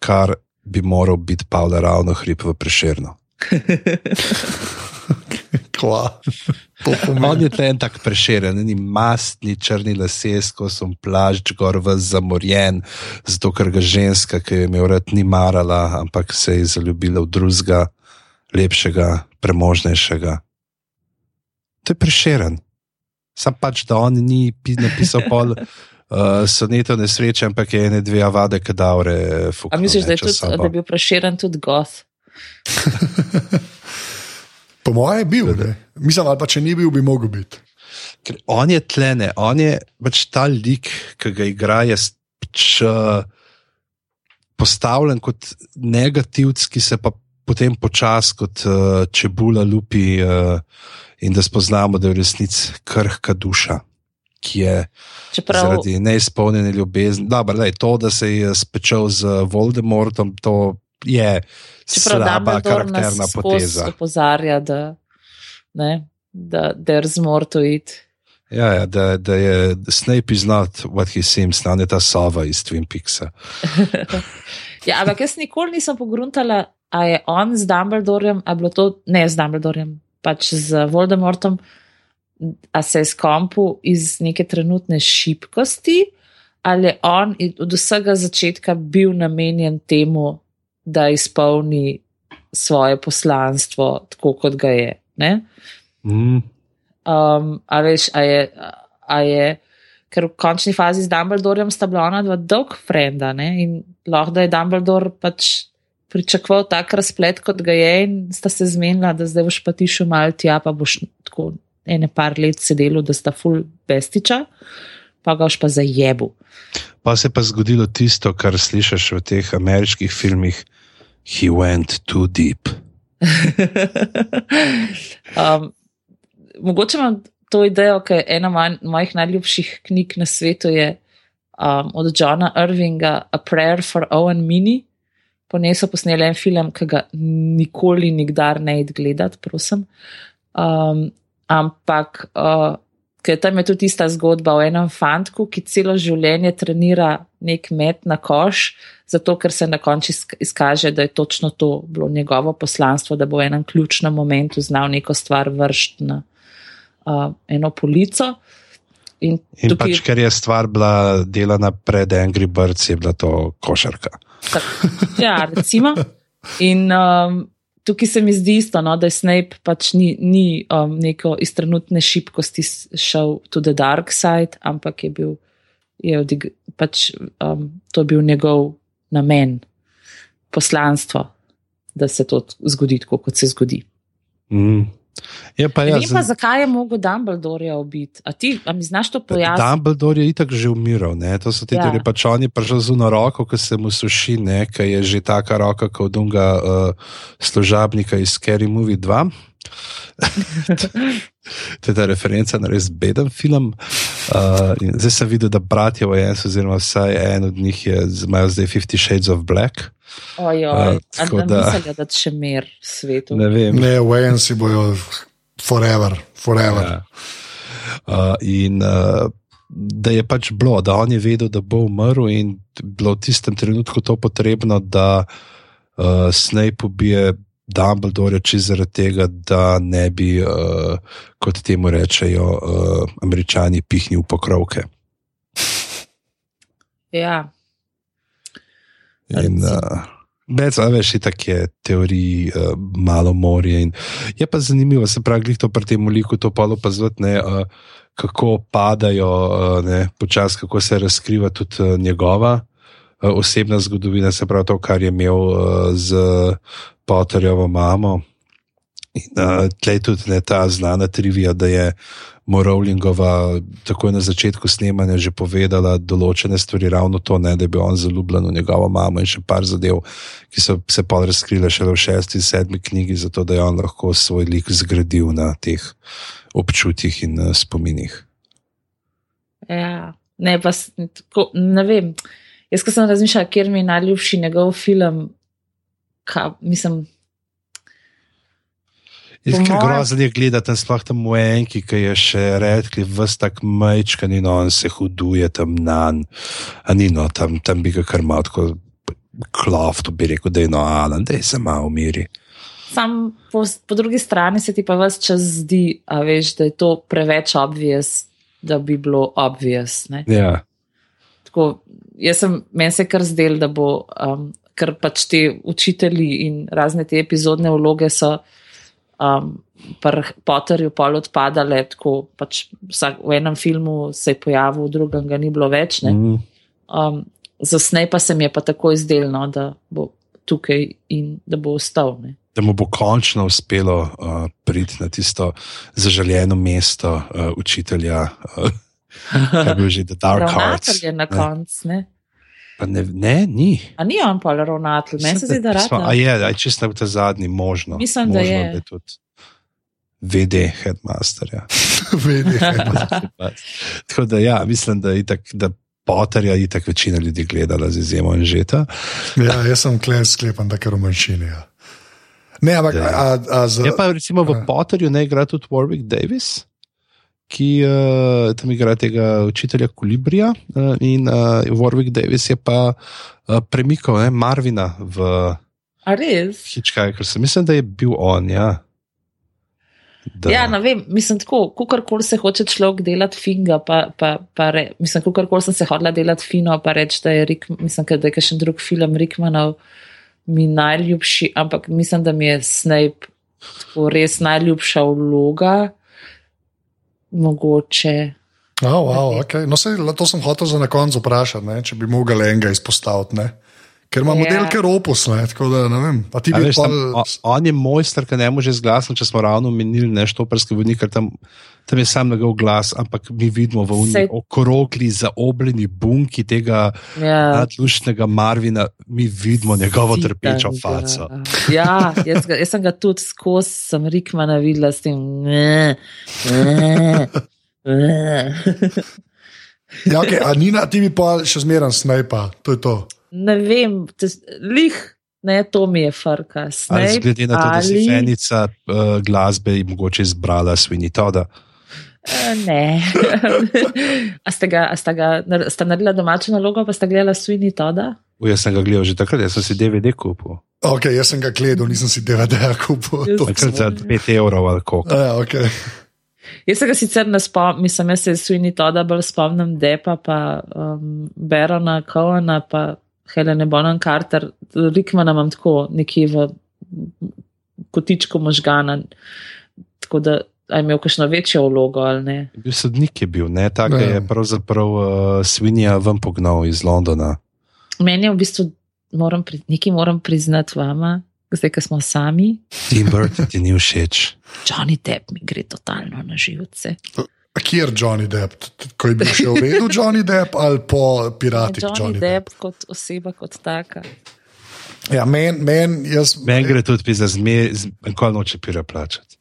kar bi moral biti Pavel ravno hrib v preširno. (laughs) On (laughs) je ten tak preširjen, ni mastni, črni lase, ko sem plašč gor v zamorjen, zato ker ga ženska, ki je imel rad, ni marala, ampak se je zaljubila v drugega, lepšega, premožnejšega. To je preširjen. Sam pač, da on ni napisal pol. (laughs) Uh, so neto nesreče, ampak je ene dve avade, kadavre. A misliš, da je, tudi, da je bil preširen tudi goth? (laughs) Po mojem je bil, ne? mislim, ali pa če ni bil, bi mogel biti. Ker on je tlene, on je pač ta lik, ki ga igra, je pač, uh, postavljen kot negativc, ki se pa potem počasi kot uh, čebula lupi uh, in da spoznamo, da je v resnici krhka duša. Ki je Čeprav... zaradi neizpolnjene ljubezni. Dobro, lej, to, da se je spečal z Voldemortom, to je slaba karakterna poteza. Opozarja, da, ne, da there's more to it. Ja, ja da, da je Snape is not what he seems, ne ta sova iz Twin Peaksa. (laughs) ja, ampak jaz nikoli nisem pogruntala, a je on z Dumbledorem, a bilo to ne z Dumbledorem, pač z Voldemortom, a se je skompu iz neke trenutne šibkosti, ali je on od vsega začetka bil namenjen temu, da izpolni svoje poslanstvo, tako kot ga je. Mm. Um, a veš, a je, a je, ker v končni fazi z Dumbledorem sta bila ona dva dolg frenda ne? in lahko da je Dumbledore pač pričakoval tak razplet, kot ga je, in sta se zmenila, da zdaj boš pa ti šel mal tja, pa boš tako ene par let sedel, da sta full bestiča, pa ga boš pa zajebu. Pa se pa zgodilo tisto, kar slišiš v teh ameriških filmih, he went too deep. (laughs) um, mogoče imam to idejo, ker ena manj, mojih najljubših knjig na svetu je um, od Johna Irvinga A Prayer for Owen Mini. Po njej so posneli en film, ki ga nikoli, nikdar ne id gledati, prosim. Um, ampak uh, Ker tam je tudi ista zgodba o enem fantku, ki celo življenje trenira nek met na koš, zato ker se na koncu izkaže, da je točno to bilo njegovo poslanstvo, da bo v enem ključnem momentu znal neko stvar vršiti na uh, eno polico. In, in tukaj, pač, ker je stvar bila delana pred Angry Birds, je bila to košarka. Tak, ja, recimo. In um, tukaj se mi zdi isto, no, da je Snape pač ni, ni um, neko iz trenutne šibkosti šel to the dark side, ampak je bil, je odig, pač, um, to bil njegov namen, poslanstvo, da se to zgodi tako, kot se zgodi. Mm. Je pa ja, pa, zakaj je mogel Dumbledore ubiti? A ti, a mi znaš to pojasniti? Dumbledore je itak že umiral, ne? to so ti ja. tudi pač oni prišli z uno roko, ki se mu suši, ker je že taka roka kot unga uh, služabnika iz Scary Movie 2. (laughs) to je ta referenca na res beden film. Uh, zdaj sem videl, da bratje Wayans, oziroma vsaj en od njih je zdaj Fifty Shades of Black. Ojoj, uh, da mislijo, da še mer svetu. Ne vem. Ne, Wayansi bojo forever, forever. Ja. Uh, in uh, da je pač bilo, da on je vedel, da bo umrl, in bilo v tistem trenutku to potrebno, da uh, Snape ubije Dumbledore, če zaradi tega, da ne bi, uh, kot temu rečejo, uh, američani pihnili pokrovke. Ja. In, uh, Med, a veš, tako je teorij, uh, malo morje. In je pa zanimivo, se pravi, to pri tem liku to pa zvotne, uh, kako padajo, uh, počasi, kako se razkriva tudi uh, njegova uh, osebna zgodovina, se pravi to, kar je imel uh, z Potterjovo mamo. In uh, tleh tudi ne ta znana trivija, da je Morowlingova takoj na začetku snemanja že povedala določene stvari, ravno to, ne, da je bil on zaljubljen v njegovo mamo in še par zadev, ki so se pa razkrile šele v šesti in sedmi knjigi, zato da je on lahko svoj lik zgradil na teh občutjih in uh, spominih. Ja, ne, pa, tako, ne vem. Jaz, ko sem razmišljal, kjer mi je najljubši njegov film, ka, mislim. Je zelo grozno gledati, sploh tam v enki, ki je še redki, vse tako majčkan in on se huduje tam na Anino, tam, tam bi ga kar malo tako klov, to bi rekel, da je no, Alan, da je se malo umiri. Sam po, po drugi strani se ti pa vse čas zdi, veš, da je to preveč obvious, da bi bilo obvious. Ja. Tako, jaz sem, meni se kar zdel, da bo, um, ker pač te učitelji in razne te epizodne vloge so um, pri Potterju pol odpadale, tako pač vsak, v enem filmu se je pojavil, v drugem ga ni bilo več. Mhm. Um, za snej pa se mi je pa tako izdelno, da bo tukaj in da bo ostal. Ne. Da mu bo končno uspelo uh, priti na tisto zaželjeno mesto uh, učitelja, uh, (laughs) ki je že The Dark Hearts. Je na koncu. Ne, ne, ni. A ni on pa ravnatelj, meni se zdi, da rade. A je, aj čisto v ta zadnji možno. Mislim, možno, da je. Da je tudi VD headmaster. Ja. (laughs) Vedi, (laughs) Tako da ja, mislim, da je tak, da Potterja je tako večina ljudi gledala z izjemo in žeta. ja, jaz sem klen sklepan, da je v manjšini. Ja. Ne, ampak, Ja. a, a, za, Je pa recimo v Ja. Potterju ne igra tudi Warwick Davis. Ki uh, tam igra tega učitelja Kolibrija, uh, in uh, Warwick Davis je pa uh, premikal ne, Marvina v A res? Hitchcock, ker sem mislim, da je bil on. Ja, da, Ja, ne vem, mislim tako, kakorkoli se hoče človek delati finga, pa, pa, pa re, mislim, kakorkoli sem se hodila delati fino, pa reči, da je, Rick, mislim, da je še en drug film Rickmanov mi najljubši, ampak mislim, da mi je Snape tako res najljubša vloga, mogoče. Oh, wow, okay. no, sej, to sem hotel za na koncu vprašati, ne, če bi mogel enega izpostaviti. Ne. Ker ima Ja. model, ker opus, ne, tako da ne vem. A ti A bi veš, tam, pol, o- on je mojster, ki ne more zglasiti, če smo ravno menili neštoparski vodnik, ker tam, tam je sam njegov glas, ampak mi vidimo v unji okrogli, zaobljeni bunki tega Ja, nadlušnega Marvina, mi vidimo njegovo Sitanga. trpečo faco. Ja, jaz, ga, jaz sem ga tudi skozi, sem Rickmana videla s tem. Ne, ne, ne. ja, okay, a Nina, ti bi pa še zmeren snajpa, to je to. ne vem, tes, lih, ne, to mi je farka. Ali Snape glede na to, da si ali- fenica uh, glasbe in mogoče izbrala Sweeney Toda. Eh, Ne. (laughs) a ste, ga, a ste, ga, ste naredili domačo nalogo, pa ste gledali Sweeney Toda? U, Jaz sem ga gledal že takrat, jaz sem si DVD kupil. Okay, jaz sem ga gledal, nisem si DVD-ja kupil. To- Takrat za 5 evrov ali koliko. Ja, okay. Jaz se ga sicer ne spomnim, mislim, jaz se Sweeney Toda bolj spomnim Depa, pa um, Berona, Coena, pa Helene Bonham Carter. Rickmana imam tako nekje v kotičku možgana, tako da je imel kakšno večjo vlogo ali ne. Bil sodnik je bil, ne, tako Ja. je pravzaprav uh, Sweeneyja ven pognal iz Londona. Meni je v bistvu, moram, pri- nekaj moram priznati vama, zdaj, ko smo sami. Tim Burton ti ni všeč. Johnny Depp mi gre totalno na živce. A Kje je Johnny Depp? Ko je bil še v redu Johnny Depp ali po piratih Johnny, Johnny, Depp Depp? kot oseba, kot taka. Ja, meni, men, jaz. Meni gre tudi za zmer, nikoli noče pira plačati.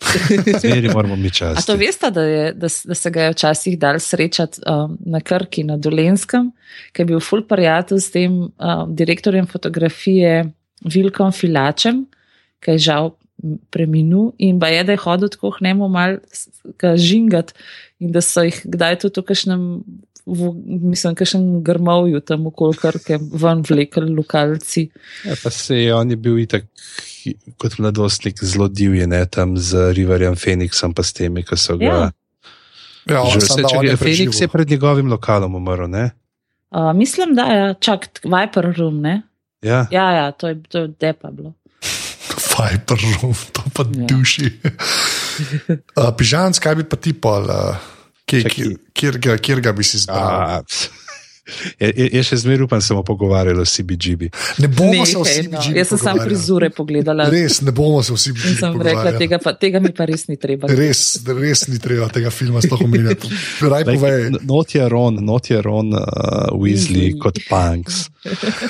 Zmeri moramo mi A čas. to veste, da, je, da, da se ga je včasih dal srečati um, na Krki, na Dolenskem, ki je bil full prijatelj s tem um, direktorjem fotografije Vilkom Filačem, ki je žal m, preminul in ba je, da je hodil tako k njemu mal žingat in da so jih kdaj tudi v kakšnem, v, mislim, kakšnem grmovju tam okoli Krke ven vlekli lokalci. Ja, pa se je on je bil itak kot mladostnik zelo divjen, ne, tam z Riverjem Phoenixom, pa s temi, ki so ga. Ja. Ja, vse, da če je je Phoenix je pred njegovim lokalom umrl, ne? Uh, mislim, da je čak Viper Room, ne? Ja. Ja, ja, to je, to je depa bilo. Viper room, to pa Ja. duši. (laughs) uh, Pižanc, kaj bi pa ti pol, uh, kje, kjer, kjer, ga- kjer ga bi si izbral? A, Je, je, je še zmeraj upam, da se bomo pogovarjali o CBGB. Ne bomo se Nehaj, vsi no. Jaz sem samo prizore pogledala Res, ne bomo se in BG sem rekla, tega, pa, tega mi pa res ni treba. Res, res ni treba tega filma sploh omenjati. (laughs) Raj povej, Like, not je Ron, not je Ron uh, Weasley kot punks.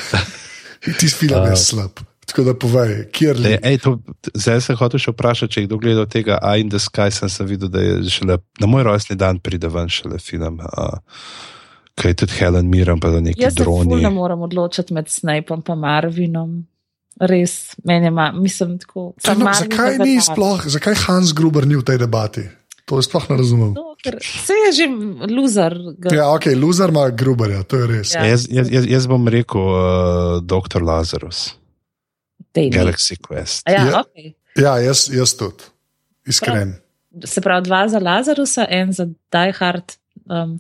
(laughs) ti film je slab. Tako da povej, kjer Ej, le. ej, to, zdaj sem hotel še vprašati, če je kdo gledal tega Eye in the Sky, sem se videl, da je šele na moj rojstni dan pride ven šele film, uh, ki je tudi Helen Mirren, pa da neki Jaz droni. ne moram odločiti med Snapeom in Marvinom. Res, meni je, ma, mislim, tako. Samo no, Marvin zakaj ni da. sploh, zakaj Hans Gruber ni v tej debati? To sploh ne razumem. No, ker se je že loser. Ga, Ja, ok, loser ima Gruberja, to je res. Ja. Jaz, jaz, jaz, jaz bom rekel uh, Dr. Lazarus, Dej, ne. Galaxy Quest. A Ja, Ja. okay. Ja, jaz, jaz tudi. Iskren. Se pravi, dva za Lazarusa, en za Die Hard. Um,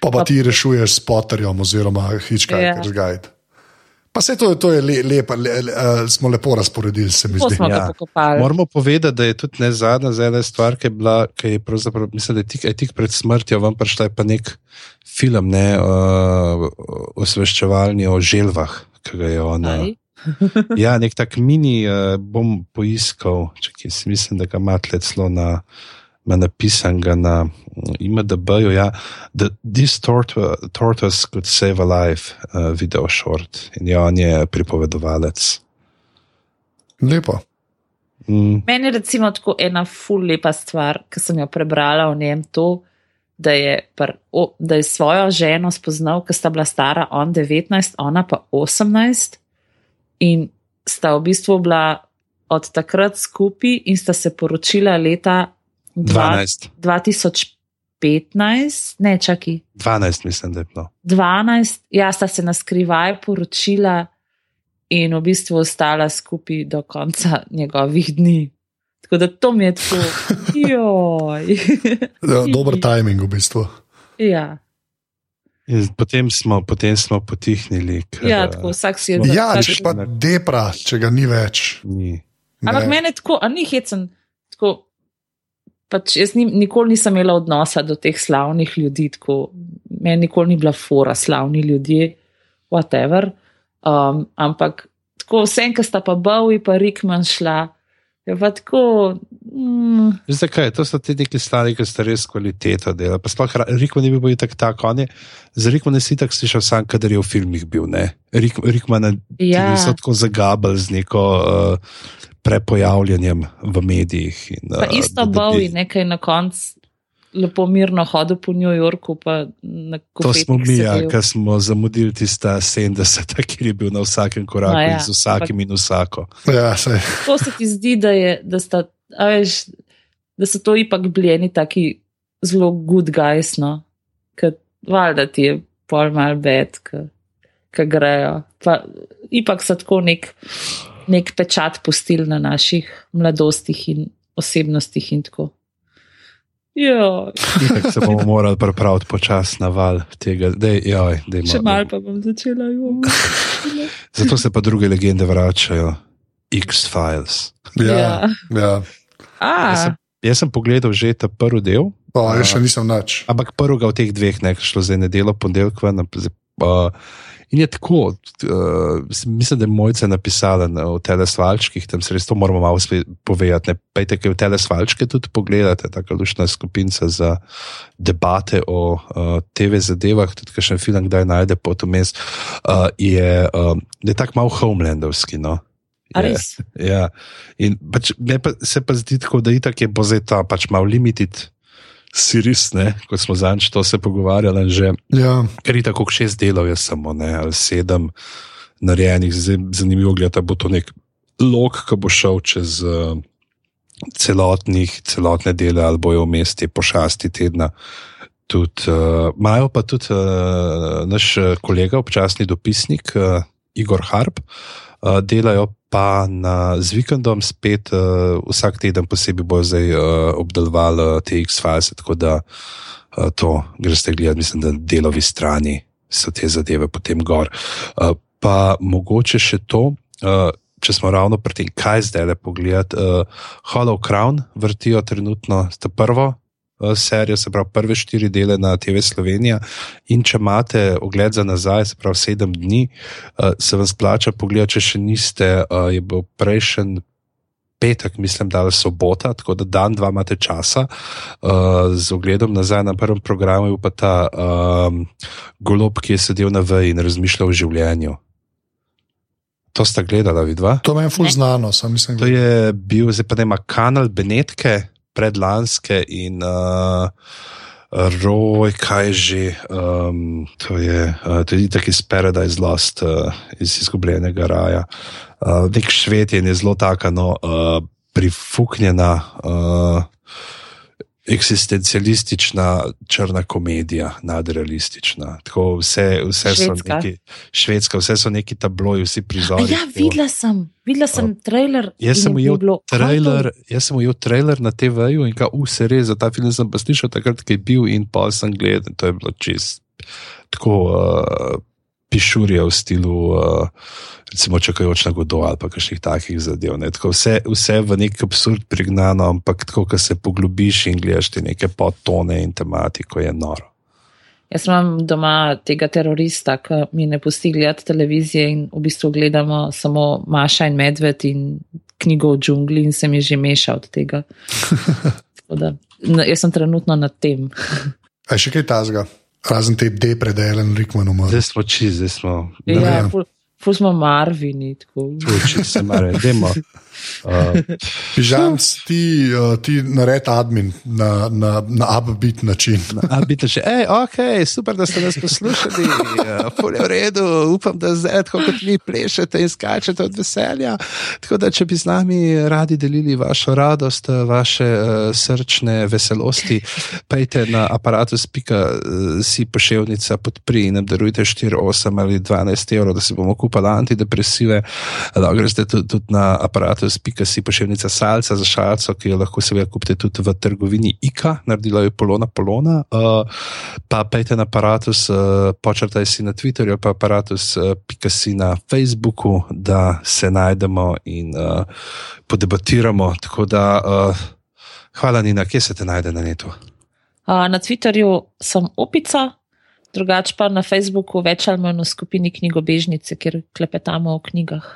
Pa pa ti rešuješ s Potterjem oziroma Hitchhiker's Ja. Guide. Pa se to, je- to je le, lepa, le, le, uh, smo lepo razporedili, se mi to zdi. Ja. Moramo povedati, da je tudi ne zadnja zela stvar, ki je bila, ki je pravzaprav, mislim, da je tik, je tik pred smrtjo vam prišla je pa nek film, ne, uh, osveščevalni o želvah, ki ga je on. Uh, Aj. (laughs) ja, nek tak mini uh, bom poiskal, čakaj, si mislim, da ga ima tle celo na. Ima napisan ga na IMDB-ju, ja, da this tortoise, tortoise could save a life, uh, video short. In ja, on je pripovedovalec. Lepo. Mm, Meni je recimo tako ena ful lepa stvar, ki sem jo prebrala o njem, to, da je, pr, o, da je svojo ženo spoznal, ki sta bila stara on 19, ona pa 18 in sta v bistvu bila od takrat skupaj in sta se poročila leta dva- 12. 2015, ne čaki, 12, mislim, da je bilo. 12, ja, sta se na skrivaj poročila in v bistvu ostala skupaj do konca njegovih dni. Tako da to mi je tako, (laughs) joj. Dober (laughs) timing v bistvu. ja, In potem smo, potem smo potihnili. Ker, ja, tako vsak si je smo- Ja, če pa depra, če ga ni več. Ni. Ampak meni je tako, a ni hecen. Tako, pač jaz ni, nikoli nisem imela odnosa do teh slavnih ljudi, tako, meni nikoli ni bila fora, slavni ljudje, whatever. Um, ampak tako, vsem, ki sta pa Bowie in Rickman šla, je pa tako. Mm, Zakaj? To so ti neki stari, ki sta res kvaliteto dela. Pa sploh Rikman je bil tako tak, on je. Za Rikman si tako slišal sam, kadar je v filmih bil. ne. Rik, Rikman ja, niso tako zagabali z neko uh, prepojavljanjem v medijih. In, pa uh, isto Bowie, nekaj na koncu. Lepo mirno hodil po New Yorku, pa na To smo mi, ja, ki smo zamudili tista 70, (laughs) kjer je bil na vsakem koraku No, ja, ja, z vsakim in vsako. Ja, sej. To se ti zdi, da, je, da, sta, a veš, da so to ipak bili eni taki zelo good guys, no? ker valjda ti je pol mal bed, ki grejo. Pa ipak so tako nek, nek pečat pustili na naših mladostih in osebnostih in tako. Jo, Tako se bomo morali pripraviti počasi na val tega. Dej, joj, dej, še mal pa bom začela. Jo. (laughs) Zato se pa druge legende vračajo. X-Files. Ja, ja. Jaz, sem- A, jaz sem pogledal že ta prvi del, O, jaz še nisem nič. ampak prvega od teh dveh, ne, je šlo za nedelo, ponedeljek. ven, Uh, in je tako, uh, mislim, da je mojca napisala na, v telesvalčkih, tam se res to moramo malo povedati. Ne, pejte, kaj v telesvalčke tudi pogledate, tako lušna skupinca za debate o uh, TV zadevah, tudi kakšen film, kdaj najde potom mes, uh, je, uh, je tako malo homelandovski. No? Je- res? Ja, in pač, pa, se pa zdi tako, da itak je bo zdaj ta pač malo limited series, ne, kot smo zanj to se pogovarjali, že, Ja, ker je tako šest delov, je samo ne, ali sedem narejenih, zanimivo gledati, bo to nek lok, ki bo šel čez uh, celotnih, celotne dele, ali bojo vmes te pošasti tedna. Tudi, uh, imajo pa tudi uh, naš eh, kolega, občasni dopisnik uh, Igor Harp, uh, delajo pa na, z vikendom spet uh, vsak teden posebej bojo zdaj uh, obdelovali uh, te X-Files, tako da uh, to greste gledati, mislim, da delovi strani so te zadeve potem gor. Uh, pa mogoče še to, uh, če smo ravno pri tem, kaj zdaj le pogledati. Uh, Hollow Crown vrtijo trenutno, sta prvo. Serijo, se pravi, prve štiri dele na TV Slovenija. In če imate ogled za nazaj, se pravi, sedem dni, se vam splača pogledati, če še niste. Je bil prejšnji petek, mislim, da je sobota, tako da dan, dva imate časa uh, z ogledom nazaj na prvem programu, pa ta um, golob, ki je sedel na veji in razmišljal o življenju. To sta gledala, vidva? To meni je ful znano, sem mislim. To je bil, zdaj pa ne ima kanal Benetke, predlanske in. Uh, Roj, kaj že, um, to je tudi tako iz Paradise Lost, uh, iz izgubljenega raja. Uh, nek šved je zelo taka, no, uh, prifuknjena, uh, eksistencialistična črna komedija, nadrealistična. Tako vse, vse Švedska. so neki švedska, vse so neki tabloji, vsi prizori. Ja, videla sem, videla sem trailer. Jaz sem je ujel bilo, kaj trailer, jaz sem ujel trailer na TV-ju in kao, vse res, za ta film sem pa slišal takrat, ko je bil in pa sem gledal, to je bilo čist tako uh, pišurje v stilu, uh, recimo čakajoč na godo ali pa kakšnih takih zadev. Ne. Tako Vse, vse v nek absurd prignano, ampak tako, ko se poglobiš in gledaš te neke podtone in tematiko, je noro. Jaz imam doma tega terorista, ki mi ne pusti gledati televizije in v bistvu gledamo samo Maša in Medved in knjigo o džungli in se mi že meša od tega. (laughs) Da, jaz sem trenutno nad tem. A še kaj tazga, razen te D pred Ellen Rickman umrl. Zdaj smo čizi, zdaj smo. Ja, vem. ful, ful smo marvini. Tako. Čizi se mare, demo. (laughs) Uh, Pižam, ti, uh, ti nared admin na, na, na upbeat način. A biti še, hej, ok, super, da ste nas poslušali, (laughs) uh, polje v redu, upam, da zdaj, tako kot vi plešete in skačete od veselja. Tako da, če bi z nami radi delili vašo radost, eh, vaše uh, srčne veselosti, pejte na aparatus.si poševnica podpri in nam darujte 4, 8 ali 12 evrov, da si bomo kupili antidepresive. Lahko greste tudi, tudi na aparatus.si poševnica salca za šalco, ki jo lahko seveda kupite tudi v trgovini IKA, naredila je polona polona. Uh, pa pejte na aparatus, uh, počrtaj si na Twitterju, pa aparatus.si na Facebooku, da se najdemo in uh, podebatiramo. Tako da, uh, hvala Nina, kje se te najde na netu? A, Na Twitterju sem opica, drugače pa na Facebooku več ali manj v skupini knjigobežnice, kjer klepetamo o knjigah.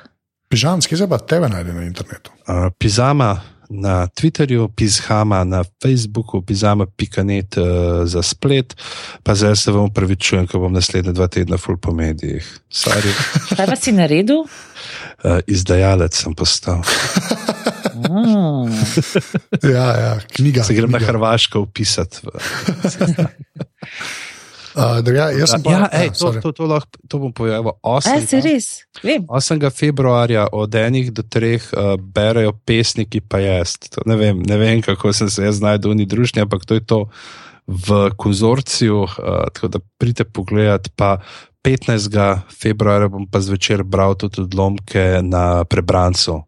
Pižam, kje se pa tebe najde na internetu? Uh, Pizama na Twitterju, Pizhama na Facebooku, Pizama.net uh, za splet, pa zdaj se vam upravičujem, ko bom naslednje dva tedna full po medijih. Sorry. (laughs) Kaj pa si naredil? Uh, izdajalec sem postal. Ah, (laughs) Ja, ja, knjiga. Se grem na knjiga. Hrvaško upisati. V... (laughs) Uh, da, ja, jaz sem pa, Ja, ej, to, to, to, lahko, to bom povedal. e, se res, vem. 8. februarja od enih do treh uh, berejo pesniki, pa jaz. To Ne vem, ne vem, kako sem se jaz znašel v njih družbi, ampak to je to v konzorciju. Uh, tako da pridite pogledat. Pa 15. februarja bom pa zvečer bral tudi odlomke na prebrancu,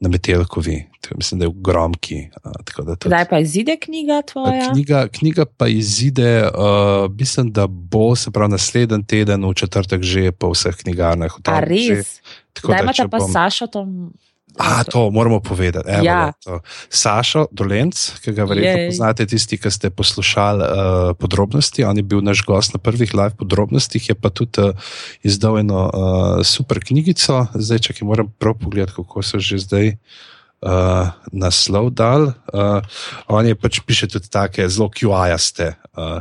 na Metelkovi. Mislim, da je v Gromki. Tako Kdaj pa izide knjiga tvoja? Knjiga, knjiga pa izide, uh, mislim, da bo se pravi naslednji teden, v četrtek, že po vseh knjigarnah. A res? Tako Kdaj da, imate pa bom- Sašo tam? A, to moramo povedati. Evo, Ja. to. Sašo Dolenc, ki ga verjetno Jej. poznate, tisti, ki ste poslušali uh, podrobnosti. On je bil naš gost na prvih live podrobnostih, je pa tudi uh, izdal eno uh, super knjigico. Zdaj, če ki moram prav pogledati, kako so že zdaj. Uh, naslov dal. Uh, on je pač piše tudi take zelo QA-jaste uh,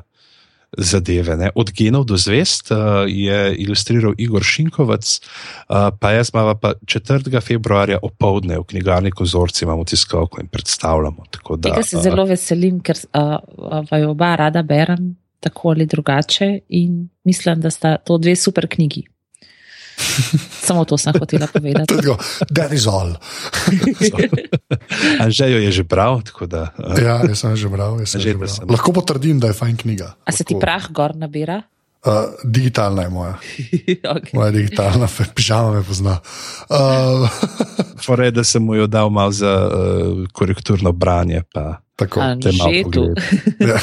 zadeve. Ne? Od genov do zvest uh, je ilustriral Igor Šinkovec, uh, pa jaz imamo pa 4. februarja opoldne v knjigarni Konzorci, imamo tiskovko in predstavljamo. Tako Da, Tega se uh, zelo veselim, ker uh, vaju oba rada berem, tako ali drugače, in mislim, da sta to dve super knjigi. (laughs) Samo to sem hotela povedati. Tako, That is all. (laughs) Anžej jo je že bral, tako da. Uh, Ja, jaz sem že bral. jaz sem Že že sem. Lahko potrdim, da je fajn knjiga. A se ti Lahko. prah gor nabira? Uh, digitalna je moja, (laughs) okay. moja digitalna, pižama me pozna. Uh, (laughs) Fore, da sem mu jo dal malo za uh, korekturno branje. Pa. tako. Te malo že tu. pogled. (laughs) Ja.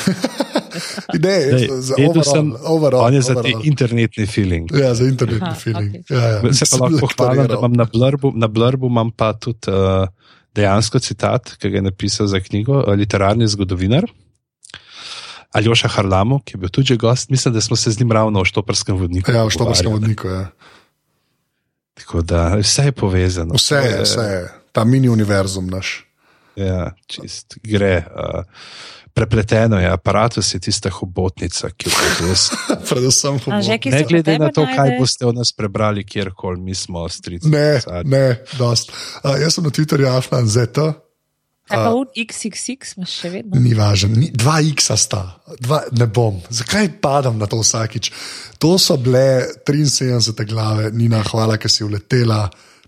Ideje, Dej, za overall, sem- overall, On je za ti overall. internetni feeling. Ja, za internetni Aha, feeling. okej. Ja, ja. Se pa lahko pohvalim, da imam na blurbu, na blurbu imam pa tudi uh, dejansko citat, ki ga je napisal za knjigo uh, Literarni zgodovinar. Aljoša Harlamo, ki je bil tudi gost, mislim, da smo se z njim ravno o štoprskem vodniku. Ja, v Štoprskem vodniku. Ja. Tako da vse je povezano. Vse je, vse je, ta mini univerzum naš. Ja, čist gre. Uh, prepleteno je, aparatus je tista hobotnica, ki jo res. (laughs) Predvsem A, že, humor. ki Ne glede na to, kaj najde? boste o nas prebrali, kjerkoli mi smo strici. Ne, ne, dost. Uh, jaz sem na Twitterju Afnan ZT, Kaj pa un XXX imaš še vedno? ni važen, ni, dva X-a sta, dva, ne bom. Zakaj padam na to vsakič? To so bile 73 glave, Nina, hvala, ker si uletela,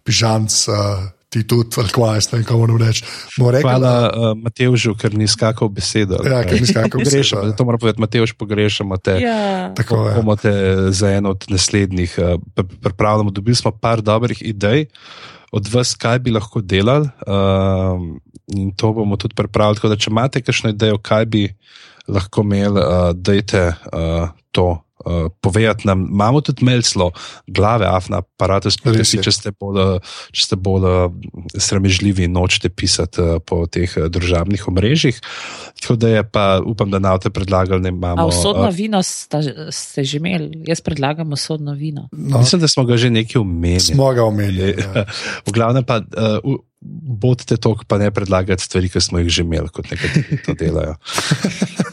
pižamc, uh, ti tudi, valkvajs, ne vem, kako moram reči. Bomo rekli, Hvala uh, Matevžu, ker ni skakal besedo. Ja, ker ni skakal (laughs) besedo. Pogrešamo, to moram povedati, Matevž, pogrešamo te. Ja. Tako je. Bomo te za eno od naslednjih uh, pripravljamo. Dobili smo par dobrih idej od vas, kaj bi lahko delali. Um, in to bomo tudi pripravili. Tako da, če imate kakšno idejo, kaj bi lahko imeli, uh, dajte uh, to. Uh, povedati nam, imamo tudi mailslo, glave, afna, aparate, je. če ste bolj, uh, če ste bolj uh, sramežljivi in nočete pisati uh, po teh uh, družabnih omrežjih. Tako da je pa, upam, da nam te predlagali, da imamo. A usodno uh, vino sta, ste že imeli? Jaz predlagam usodno vino. no, Mislim, da smo ga že nekaj omenili. smo ga omenili. Ja. (laughs) V glavnem pa uh, bodite to, pa ne predlagati stvari, ki smo jih že imeli, kot nekateri to delajo. (laughs)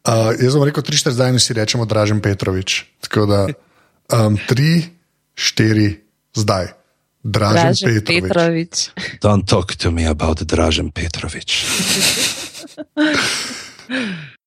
Uh, jaz bom rekel 3-4 zdaj, in si rečemo Dražen Petrovič. Tako da um, 3-4 zdaj. Dražen, Dražen Petrovič. Petrovič. Don't talk to me about Dražen Petrovič. (laughs)